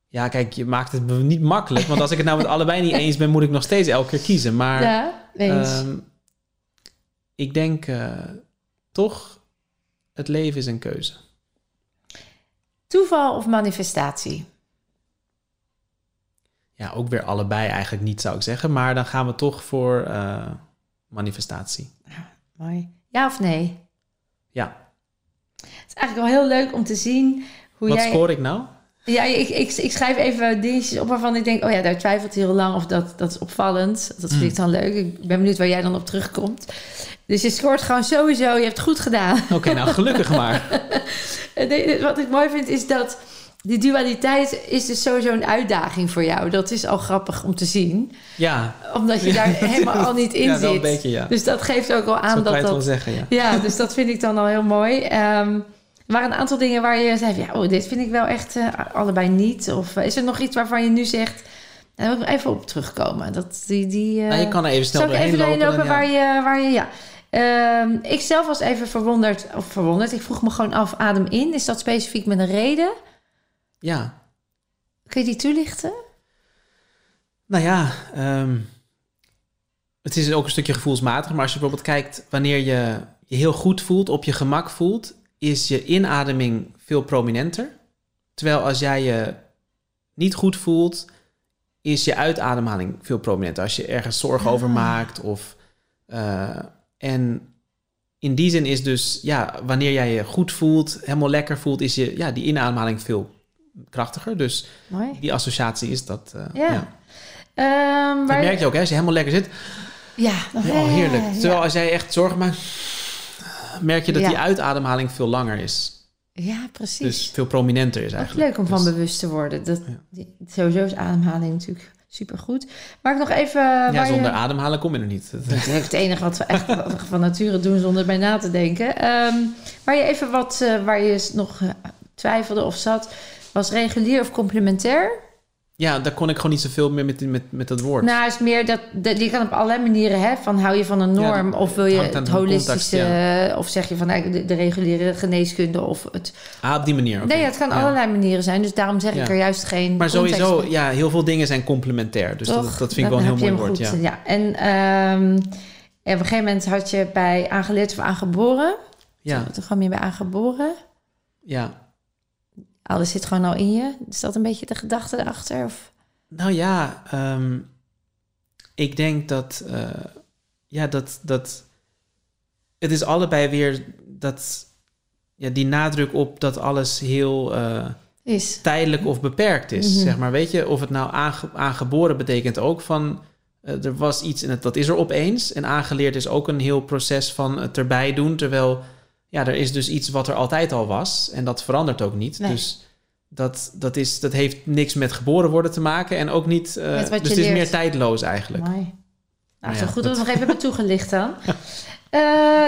Ja, kijk, je maakt het me niet makkelijk. Want als ik het nou met allebei niet eens ben, moet ik nog steeds elke keer kiezen. Maar ja, ehm, ik denk eh, toch, het leven is een keuze. Toeval of manifestatie? Ja, ook weer allebei eigenlijk niet, zou ik zeggen. Maar dan gaan we toch voor eh, manifestatie. Mooi. Ja of nee? Ja. Het is eigenlijk wel heel leuk om te zien hoe Wat jij... scoor ik nou? Ja, ik, ik, ik schrijf even dingetjes op waarvan ik denk... oh ja, daar twijfelt hij heel lang of dat, dat is opvallend. Dat vind Mm. ik dan leuk. Ik ben benieuwd waar jij dan op terugkomt. Dus je scoort gewoon sowieso. Je hebt het goed gedaan. Oké, nou gelukkig maar. Wat ik mooi vind is dat... die dualiteit is dus sowieso een uitdaging voor jou. Dat is al grappig om te zien. Ja, Omdat je daar helemaal al niet in ja, zit. een beetje, ja. Dus dat geeft ook al aan kan je dat het wel dat... zeggen, ja. Ja, dus dat vind ik dan al heel mooi. Ehm, waren een aantal dingen waar je zei: ja, oh, dit vind ik wel echt uh, allebei niet. Of uh, is er nog iets waarvan je nu zegt. Daar wil ik even op terugkomen. Dat die, die, uh, nou, je kan er even snel doorheen even lopen. lopen dan, waar je, waar je ja. Ehm, ik zelf was even verwonderd, of verwonderd. Ik vroeg me gewoon af, adem in. Is dat specifiek met een reden? Ja, Kun je die toelichten? nou ja, ehm, het is ook een stukje gevoelsmatig. Maar als je bijvoorbeeld kijkt wanneer je je heel goed voelt, op je gemak voelt, is je inademing veel prominenter. Terwijl als jij je niet goed voelt, is je uitademhaling veel prominenter. Als je ergens zorgen over Ah. maakt of... eh, en in die zin is dus, ja, wanneer jij je goed voelt, helemaal lekker voelt, is je, ja, die inademhaling veel krachtiger. Dus Mooi. die associatie is dat. eh, Ja. ja. Ehm, Dat waar merk je ook, hè? als je helemaal lekker zit. Ja, dan- Ja, oh, heerlijk. Ja. Terwijl als jij echt zorgen maakt, merk je dat Ja. die uitademhaling veel langer is. Ja, precies. Dus veel prominenter is Ook eigenlijk. leuk om van Dus- bewust te worden. Dat, Ja. die- sowieso is ademhaling natuurlijk supergoed. Maar ik nog even... ja, waar zonder je, ademhalen kom je er niet. Dat- is het enige wat we echt van nature doen zonder bij na te denken. Ehm, waar je even wat, eh, waar je nog eh, twijfelde of zat, was regulier of complementair? Ja, daar kon ik gewoon niet zoveel meer met, met, met dat woord. Nou, is meer dat, dat je kan op allerlei manieren, hè, van hou je van een Ja, norm dat- of wil het je het holistische, context, of zeg je van nou, de, de reguliere geneeskunde of het. ah, op die manier. oké. Nee, het kan Ja. allerlei manieren zijn, dus daarom zeg ik er juist geen. Maar sowieso, ja, heel veel dingen zijn complementair. Dus dat, Toch? dat vind ik wel een heel heb mooi woord. Ja. goed, ja. En ehm, ja, op een gegeven moment had je bij aangeleerd of aangeboren. Ja, Toen kwam je bij aangeboren. ja. Alles zit gewoon al in je. Is dat een beetje de gedachte erachter? Of? Nou ja, ehm, ik denk dat, eh, ja, dat, dat het is allebei weer dat, ja, die nadruk op dat alles heel eh, Is. tijdelijk of beperkt is, Mhm. zeg maar. Weet je, of het nou aange, aangeboren betekent ook van, eh, er was iets en het, dat is er opeens. En aangeleerd is ook een heel proces van het erbij doen, terwijl, ja, er is dus iets wat er altijd al was en dat verandert ook niet. Nee. Dus dat, dat, is, dat heeft niks met geboren worden te maken en ook niet, dus je het is leert. meer tijdloos eigenlijk. Mooi. Nou, ja, zo goed dat we nog even hebben toegelicht dan. Eh,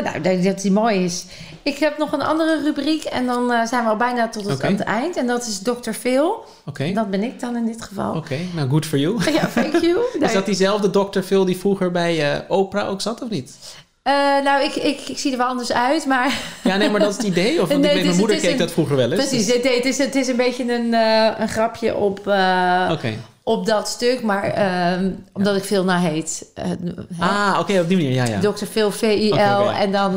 nou, ik denk dat die mooi is. Ik heb nog een andere rubriek en dan eh, zijn we al bijna tot het, Oké. aan het eind. En dat is Dr. Phil. Oké, Dat ben ik dan in dit geval. oké, nou good for you. Ja, thank you. Is Nou, dat diezelfde Dr. Phil die vroeger bij eh, Oprah ook zat of niet? Eh, nou, ik, ik, ik zie er wel anders uit, maar... Ja, nee, maar dat is het idee. Of want Nee, ik weet, het is- mijn moeder keek een- dat vroeger wel eens. Precies, dus- het, het, is, het is een beetje een, eh, een grapje op, eh, op dat stuk, maar ehm, omdat ik veel naar heet. Ah, oké, op die manier, ja, ja. Dr. Phil, VIL. Oké. En dan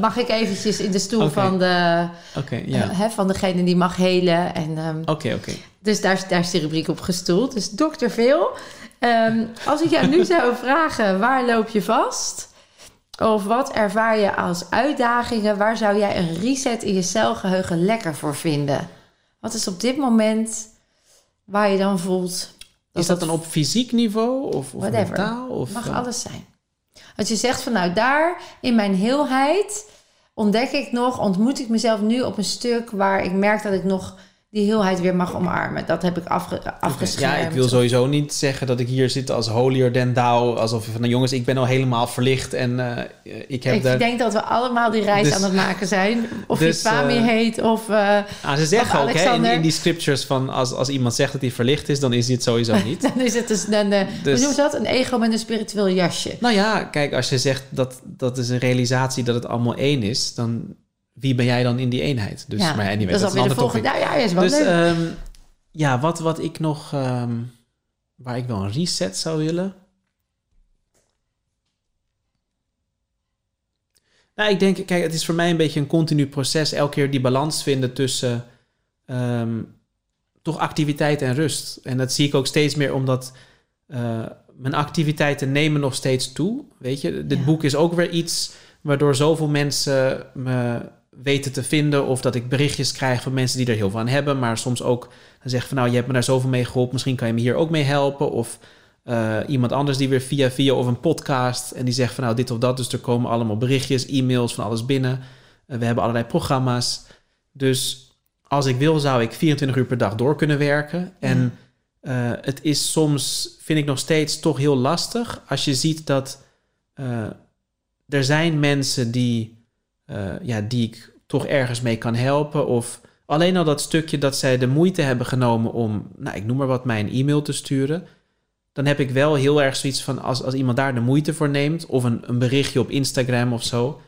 mag ik eventjes in de stoel van, de, hè, van degene die mag helen. En, ehm, Oké, oké. dus daar, is- daar is de rubriek op gestoeld. Dus Dr. Phil, ehm, als ik jou nu zou vragen, waar loop je vast? Of wat ervaar je als uitdagingen? Waar zou jij een reset in je celgeheugen lekker voor vinden? Wat is op dit moment waar je dan voelt... Is dat dan op fysiek niveau of, of Whatever. mentaal? Of, mag eh, alles zijn. Als je zegt van nou daar in mijn heelheid ontdek ik nog, ontmoet ik mezelf nu op een stuk waar ik merk dat ik nog die heelheid weer mag omarmen. Dat heb ik afge, afgeschermd. Ja, ik wil sowieso niet zeggen dat ik hier zit als holier than thou. Alsof je van, nou jongens, ik ben al helemaal verlicht en eh, ik heb Ik denk dat we allemaal die reis Dus- aan het maken zijn. Of dus, je Swami eh, heet of... eh, Ah, ze zeggen ook hè, in, die scriptures van als, als iemand zegt dat hij verlicht is, dan is hij het sowieso niet. dan is het dus eh, Dus- hoe dat? Een ego met een spiritueel jasje. nou ja, kijk, als je zegt dat dat is een realisatie dat het allemaal één is, dan wie ben jij dan in die eenheid? Dus, ja, maar anyway, dat dat is alweer een de ander volgende. topic. Nou ja, is wel Dus leuk. ehm, ja, wat, wat ik nog, ehm, waar ik wel een reset zou willen. Nou, ik denk, kijk, het is voor mij een beetje een continu proces. Elke keer die balans vinden tussen ehm, toch activiteit en rust. En dat zie ik ook steeds meer omdat eh, mijn activiteiten nemen nog steeds toe. Weet je, dit Ja. boek is ook weer iets waardoor zoveel mensen me weten te vinden. Of dat ik berichtjes krijg van mensen die er heel veel aan hebben. Maar soms ook dan zeggen van nou, je hebt me daar zoveel mee geholpen. Misschien kan je me hier ook mee helpen. Of eh, iemand anders die weer via via of een podcast. En die zegt van nou dit of dat. Dus er komen allemaal berichtjes, e-mails van alles binnen. Eh, we hebben allerlei programma's. Dus als ik wil, zou ik 24 uur per dag door kunnen werken. En eh, het is soms, vind ik nog steeds toch heel lastig. Als je ziet dat er zijn mensen die, ja, die ik toch ergens mee kan helpen. Of alleen al dat stukje dat zij de moeite hebben genomen om, nou, ik noem maar wat, mij een e-mail te sturen. Dan heb ik wel heel erg zoiets van, als, als iemand daar de moeite voor neemt, of een, een berichtje op Instagram of zo,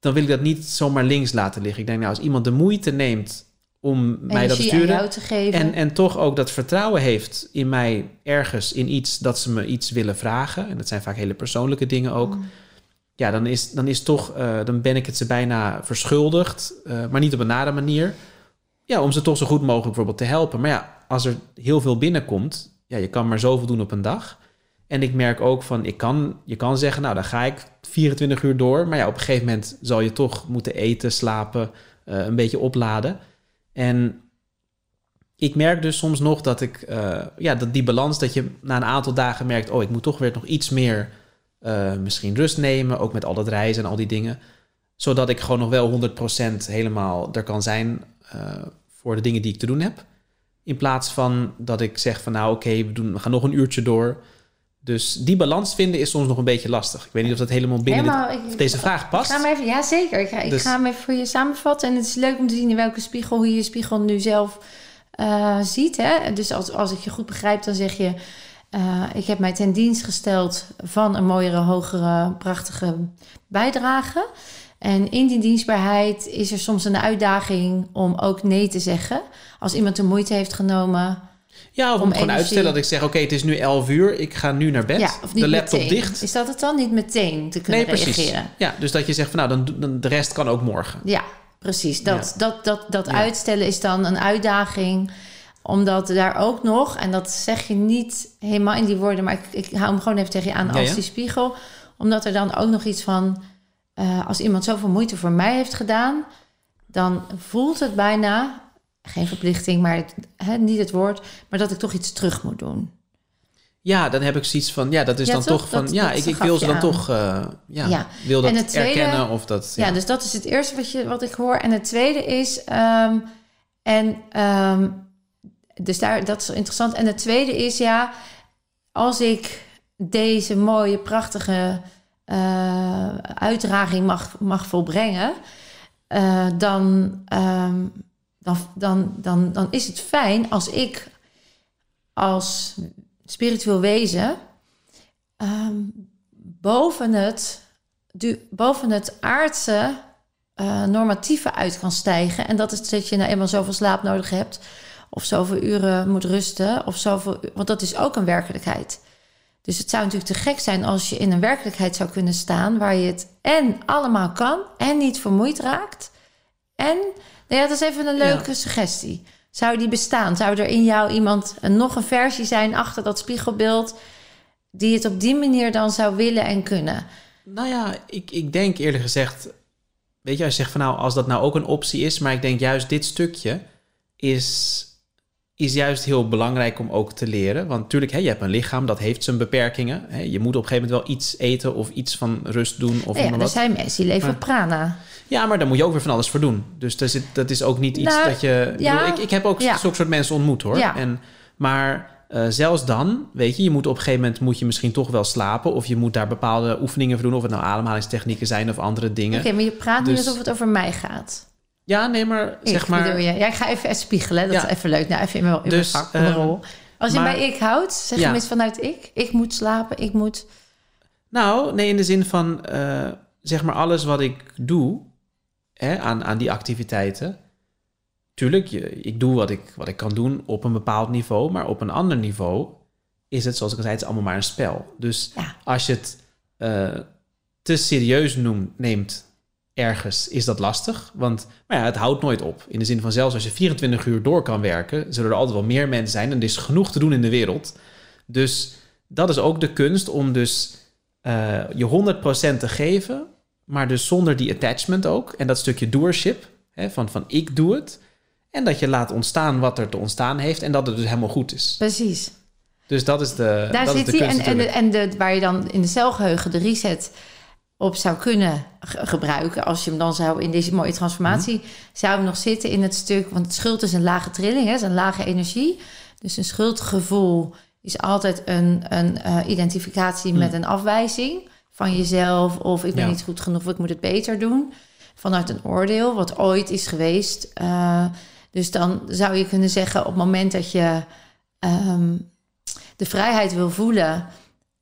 dan wil ik dat niet zomaar links laten liggen. Ik denk, nou, als iemand de moeite neemt om mij dat te sturen. Te geven. En, en toch ook dat vertrouwen heeft in mij ergens, in iets dat ze me iets willen vragen. En dat zijn vaak hele persoonlijke dingen ook. Mm. Ja, dan is, dan is toch, eh, dan ben ik het ze bijna verschuldigd, eh, maar niet op een nare manier. Ja, om ze toch zo goed mogelijk bijvoorbeeld te helpen. Maar ja, als er heel veel binnenkomt, ja, je kan maar zoveel doen op een dag. En ik merk ook van, ik kan, je kan zeggen, nou, dan ga ik 24 uur door. Maar ja, op een gegeven moment zal je toch moeten eten, slapen, uh, een beetje opladen. En ik merk dus soms nog dat ik, ja, dat die balans, dat je na een aantal dagen merkt, oh, ik moet toch weer nog iets meer uh, misschien rust nemen, ook met al dat reizen en al die dingen. Zodat ik gewoon nog wel 100% helemaal er kan zijn uh, voor de dingen die ik te doen heb. In plaats van dat ik zeg van nou oké, okay, we, doen, we gaan nog een uurtje door. Dus die balans vinden is soms nog een beetje lastig. Ik weet niet of dat helemaal binnen helemaal, dit, ik, deze vraag past. Ik ga hem even, ja, zeker. Ik ga, ik dus, ga hem even voor je samenvatten. En het is leuk om te zien in welke spiegel, je je spiegel nu zelf uh, ziet. Hè? Dus als, als ik je goed begrijp, dan zeg je... Uh, ik heb mij ten dienst gesteld van een mooiere, hogere, prachtige bijdrage. En in die dienstbaarheid is er soms een uitdaging om ook nee te zeggen. Als iemand de moeite heeft genomen ja, of om, gewoon uitstellen dat ik zeg: Oké, okay, het is nu 11 uur, ik ga nu naar bed. Ja, of niet de laptop meteen. dicht. Is dat het dan niet meteen te kunnen nee, precies. reageren? Ja, dus dat je zegt: van nou, dan, dan de rest kan ook morgen. Ja, precies. Dat, ja. dat, dat, dat, dat ja. uitstellen is dan een uitdaging omdat daar ook nog, en dat zeg je niet helemaal in die woorden, maar ik, ik hou hem gewoon even tegen je aan als die spiegel. Omdat er dan ook nog iets van, uh, als iemand zoveel moeite voor mij heeft gedaan, dan voelt het bijna, geen verplichting, maar het, niet het woord, maar dat ik toch iets terug moet doen. Ja, dan heb ik zoiets van, ja, dat is ja, dan toch, toch van, dat, ja, dat ik, ik wil ze dan aan. toch, uh, ja, ja, wil dat tweede, erkennen of dat. Ja. dus dat is het eerste wat, je, wat ik hoor. En het tweede is, um, en um, dus daar, dat is interessant. En het tweede is, ja, als ik deze mooie, prachtige uh, uitdraging mag, mag volbrengen, dan, um, dan, dan, dan, dan is het fijn als ik als spiritueel wezen um, boven, het, du, boven het aardse uh, normatieve uit kan stijgen. En dat is dat je nou eenmaal zoveel slaap nodig hebt of zoveel uren moet rusten, of zoveel, want dat is ook een werkelijkheid. Dus het zou natuurlijk te gek zijn als je in een werkelijkheid zou kunnen staan waar je het en allemaal kan en niet vermoeid raakt. En, nou ja, dat is even een leuke ja. suggestie. Zou die bestaan? Zou er in jou iemand een, nog een versie zijn achter dat spiegelbeeld die het op die manier dan zou willen en kunnen? Nou ja, ik, ik denk eerlijk gezegd, weet je, als je zegt van nou, als dat nou ook een optie is, maar ik denk juist dit stukje is is juist heel belangrijk om ook te leren. Want natuurlijk, hè, je hebt een lichaam, dat heeft zijn beperkingen. Hè. Je moet op een gegeven moment wel iets eten of iets van rust doen. Of ja, er wat. zijn mensen die leven maar, prana. Ja, maar daar moet je ook weer van alles voor doen. Dus dat is, dat is ook niet iets nou, dat je... Ja, bedoel, ik, ik heb ook ja. zulke soort mensen ontmoet, hoor. Ja. En, maar uh, zelfs dan, weet je, je moet op een gegeven moment... moet je misschien toch wel slapen... of je moet daar bepaalde oefeningen voor doen... of het nou ademhalingstechnieken zijn of andere dingen. Oké, okay, maar je praat dus, nu alsof het over mij gaat. Ja, nee, maar zeg ik, maar... Je. Ja, ik ga even spiegelen. Dat ja. is even leuk. Nou, even in mijn, in dus, mijn vak, mijn rol. Als je maar, bij ik houdt, zeg ja. je vanuit ik. Ik moet slapen, ik moet... Nou, nee, in de zin van... Uh, zeg maar alles wat ik doe... Hè, aan, aan die activiteiten... Tuurlijk, je, ik doe wat ik, wat ik kan doen op een bepaald niveau... maar op een ander niveau is het, zoals ik al zei... het is allemaal maar een spel. Dus ja. als je het uh, te serieus noemt, neemt ergens is dat lastig. Want maar ja, het houdt nooit op. In de zin van zelfs als je 24 uur door kan werken, zullen er altijd wel meer mensen zijn. En er is genoeg te doen in de wereld. Dus dat is ook de kunst om dus uh, je 100% te geven, maar dus zonder die attachment ook. En dat stukje doership, hè, van, van ik doe het. En dat je laat ontstaan wat er te ontstaan heeft en dat het dus helemaal goed is. Precies. Dus dat is de. Daar dat zit hij. En, en, de, en de, waar je dan in de celgeheugen de reset op zou kunnen gebruiken. Als je hem dan zou in deze mooie transformatie mm -hmm. zou hem nog zitten in het stuk. Want schuld is een lage trilling, hè, is een lage energie. Dus een schuldgevoel is altijd een, een uh, identificatie mm. met een afwijzing van jezelf. Of ik ben ja. niet goed genoeg, of ik moet het beter doen. vanuit een oordeel, wat ooit is geweest. Uh, dus dan zou je kunnen zeggen, op het moment dat je ehm, de vrijheid wil voelen,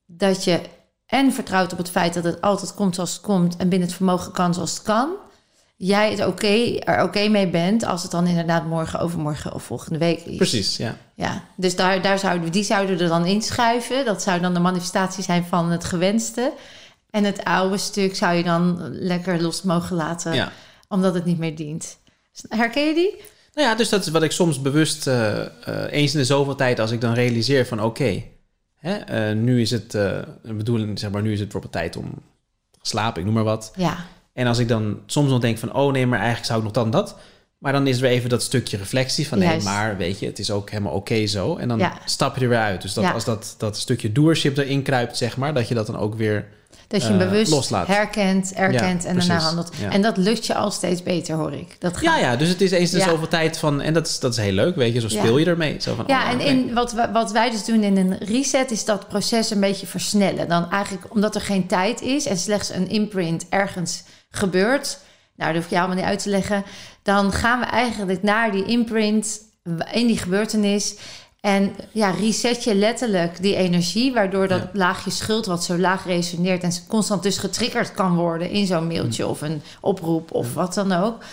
dat je en vertrouwt op het feit dat het altijd komt zoals het komt en binnen het vermogen kan zoals het kan. Jij het oké, er oké mee bent als het dan inderdaad morgen, overmorgen of volgende week is. Precies, ja. Ja, dus daar, daar zouden, die zouden er dan inschuiven. Dat zou dan de manifestatie zijn van het gewenste. En het oude stuk zou je dan lekker los mogen laten, ja. omdat het niet meer dient. Herken je die? Nou ja, dus dat is wat ik soms bewust uh, uh, eens in de zoveel tijd, als ik dan realiseer van oké, okay, uh, nu is het, bedoeling, zeg maar, nu is het bijvoorbeeld tijd om te slapen, ik noem maar wat. Ja. En als ik dan soms nog denk van oh nee, maar eigenlijk zou ik nog dan dat. Maar dan is er weer even dat stukje reflectie van nee, maar weet je, het is ook helemaal oké zo. En dan stap je er weer uit. Dus dat, als dat, dat stukje doership erin kruipt, zeg maar, dat je dat dan ook weer dat je hem uh, bewust loslaat. herkent, erkent en daarna handelt. En dat lukt je al steeds beter, hoor ik. Dat gaat. Ja, ja, dus het is eens in zoveel tijd van... En dat is, dat is heel leuk, weet je. Zo speel je ermee. Zo van, ja, oh, en in, wat, wat wij dus doen in een reset... is dat proces een beetje versnellen. Dan eigenlijk omdat er geen tijd is... en slechts een imprint ergens gebeurt... nou, dat hoef je allemaal niet uit te leggen... dan gaan we eigenlijk naar die imprint... in die gebeurtenis... En ja, reset je letterlijk die energie, waardoor dat laagje schuld, wat zo laag resoneert en constant dus getriggerd kan worden in zo'n mailtje mm. of een oproep of wat dan ook.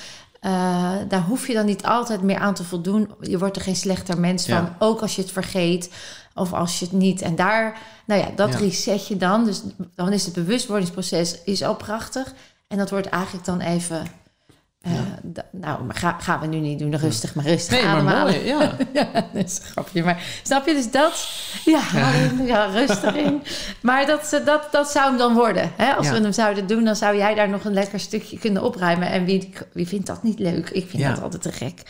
Uh, daar hoef je dan niet altijd meer aan te voldoen. Je wordt er geen slechter mens van, ook als je het vergeet of als je het niet. En daar, nou ja, dat reset je dan. Dus dan is het bewustwordingsproces is al prachtig. En dat wordt eigenlijk dan even uh, nou, ga, gaan we nu niet doen, rustig, maar rustig nee, ademhalen. Maar mooi, ja. ja, dat is een grapje. Maar snap je, dus dat... Ja, ja. rustig in. Maar dat, dat, dat zou hem dan worden. Hè? Als we hem zouden doen, dan zou jij daar nog een lekker stukje kunnen opruimen. En wie, wie vindt dat niet leuk? Ik vind dat altijd te gek.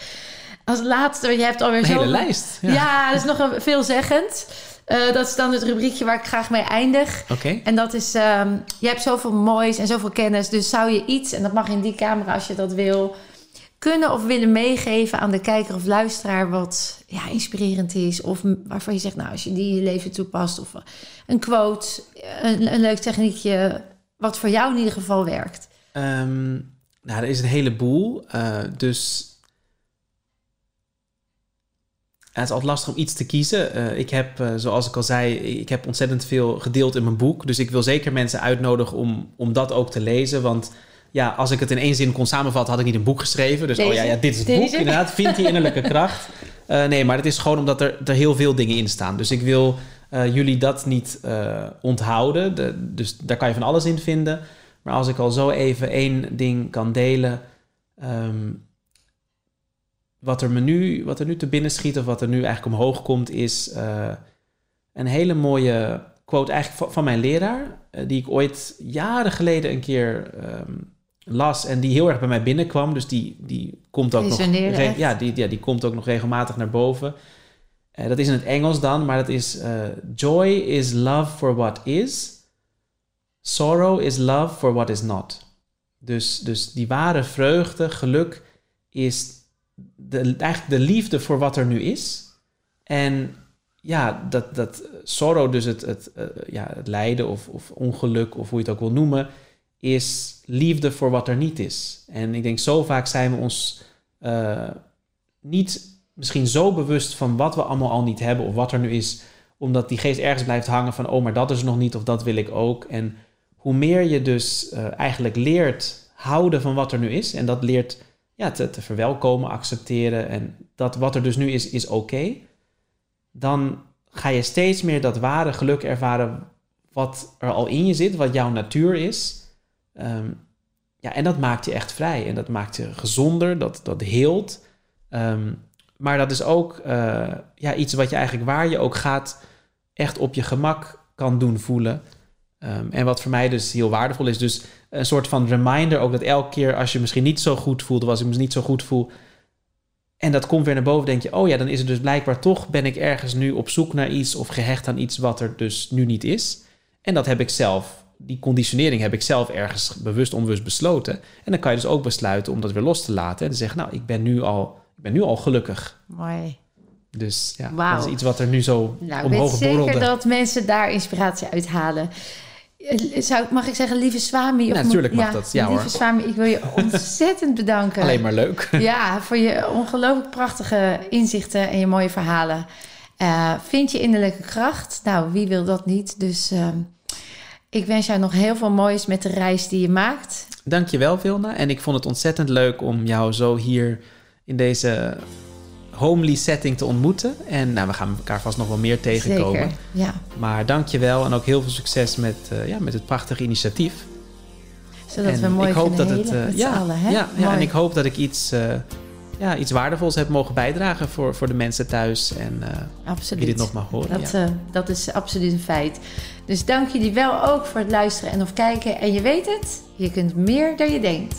Als laatste, je hebt alweer zo... hele lijst. Ja, dat is nog een, veelzeggend. Uh, dat is dan het rubriekje waar ik graag mee eindig. Oké. En dat is, um, je hebt zoveel moois en zoveel kennis. Dus zou je iets, en dat mag in die camera als je dat wil, kunnen of willen meegeven aan de kijker of luisteraar wat ja, inspirerend is. Of waarvan je zegt, nou, als je die in je leven toepast. Of een quote, een, een leuk techniekje, wat voor jou in ieder geval werkt. Um, nou, er is een heleboel. Uh, dus het is altijd lastig om iets te kiezen. Uh, ik heb, uh, zoals ik al zei, ik heb ontzettend veel gedeeld in mijn boek. Dus ik wil zeker mensen uitnodigen om, om dat ook te lezen. Want ja, als ik het in één zin kon samenvatten, had ik niet een boek geschreven. Dus oh ja, ja, dit is het Deze? boek. Inderdaad, vind die innerlijke kracht. Uh, nee, maar het is gewoon omdat er, er heel veel dingen in staan. Dus ik wil jullie dat niet onthouden. De, dus daar kan je van alles in vinden. Maar als ik al zo even één ding kan delen... Um, wat er me nu, wat er nu te binnen schiet, of wat er nu eigenlijk omhoog komt, is uh, een hele mooie quote eigenlijk van, mijn leraar, uh, die ik ooit jaren geleden een keer um, las en die heel erg bij mij binnenkwam. Dus die, die komt ook nog. Ja die, ja, die komt ook nog regelmatig naar boven. Uh, dat is in het Engels dan, maar dat is joy is love for what is. Sorrow is love for what is not. Dus, dus die ware vreugde, geluk is de, eigenlijk de liefde voor wat er nu is. En ja, dat, dat sorrow, dus het, het, uh, ja, het lijden of, of ongeluk, of hoe je het ook wil noemen, is liefde voor wat er niet is. En ik denk, zo vaak zijn we ons uh, niet misschien zo bewust van wat we allemaal al niet hebben of wat er nu is, omdat die geest ergens blijft hangen van, oh, maar dat is nog niet of dat wil ik ook. En hoe meer je dus uh, eigenlijk leert houden van wat er nu is, en dat leert ja, te, te verwelkomen, accepteren en dat wat er dus nu is, is oké, dan ga je steeds meer dat ware geluk ervaren wat er al in je zit, wat jouw natuur is. Um, ja, en dat maakt je echt vrij en dat maakt je gezonder, dat, dat heelt. Um, maar dat is ook uh, ja, iets wat je eigenlijk waar je ook gaat, echt op je gemak kan doen voelen. Um, en wat voor mij dus heel waardevol is. Dus een soort van reminder ook dat elke keer als je misschien niet zo goed voelt, of als ik me niet zo goed voel, en dat komt weer naar boven, denk je, oh ja, dan is het dus blijkbaar toch, ben ik ergens nu op zoek naar iets of gehecht aan iets wat er dus nu niet is. En dat heb ik zelf, die conditionering heb ik zelf ergens bewust onbewust besloten. En dan kan je dus ook besluiten om dat weer los te laten en te zeggen, nou, ik ben nu al, ik ben nu al gelukkig. Mooi. Dus ja, wow. dat is iets wat er nu zo nou, omhoog borrelde. Ik weet zeker dat mensen daar inspiratie uit halen zou, mag ik zeggen, lieve Swami? Of natuurlijk mag dat, ja lieve hoor. Swami, ik wil je ontzettend bedanken. Alleen maar leuk. Ja, voor je ongelooflijk prachtige inzichten en je mooie verhalen. Uh, vind je innerlijke kracht? Nou, wie wil dat niet? Dus uh, ik wens jou nog heel veel moois met de reis die je maakt. Dankjewel, Vilna. En ik vond het ontzettend leuk om jou zo hier in deze homely setting te ontmoeten. En nou, we gaan elkaar vast nog wel meer tegenkomen. Zeker, ja. Maar dankjewel en ook heel veel succes met, uh, ja, met het prachtige initiatief. Zodat en we mooi ik hoop dat het, uh, ja, allen, hè? Ja, ja, en ik hoop dat ik iets, uh, ja, iets waardevols heb mogen bijdragen voor, voor de mensen thuis. En absoluut. dit nog mag horen. Dat, ja. dat is absoluut een feit. Dus dank jullie wel ook voor het luisteren en of kijken. En je weet het, je kunt meer dan je denkt.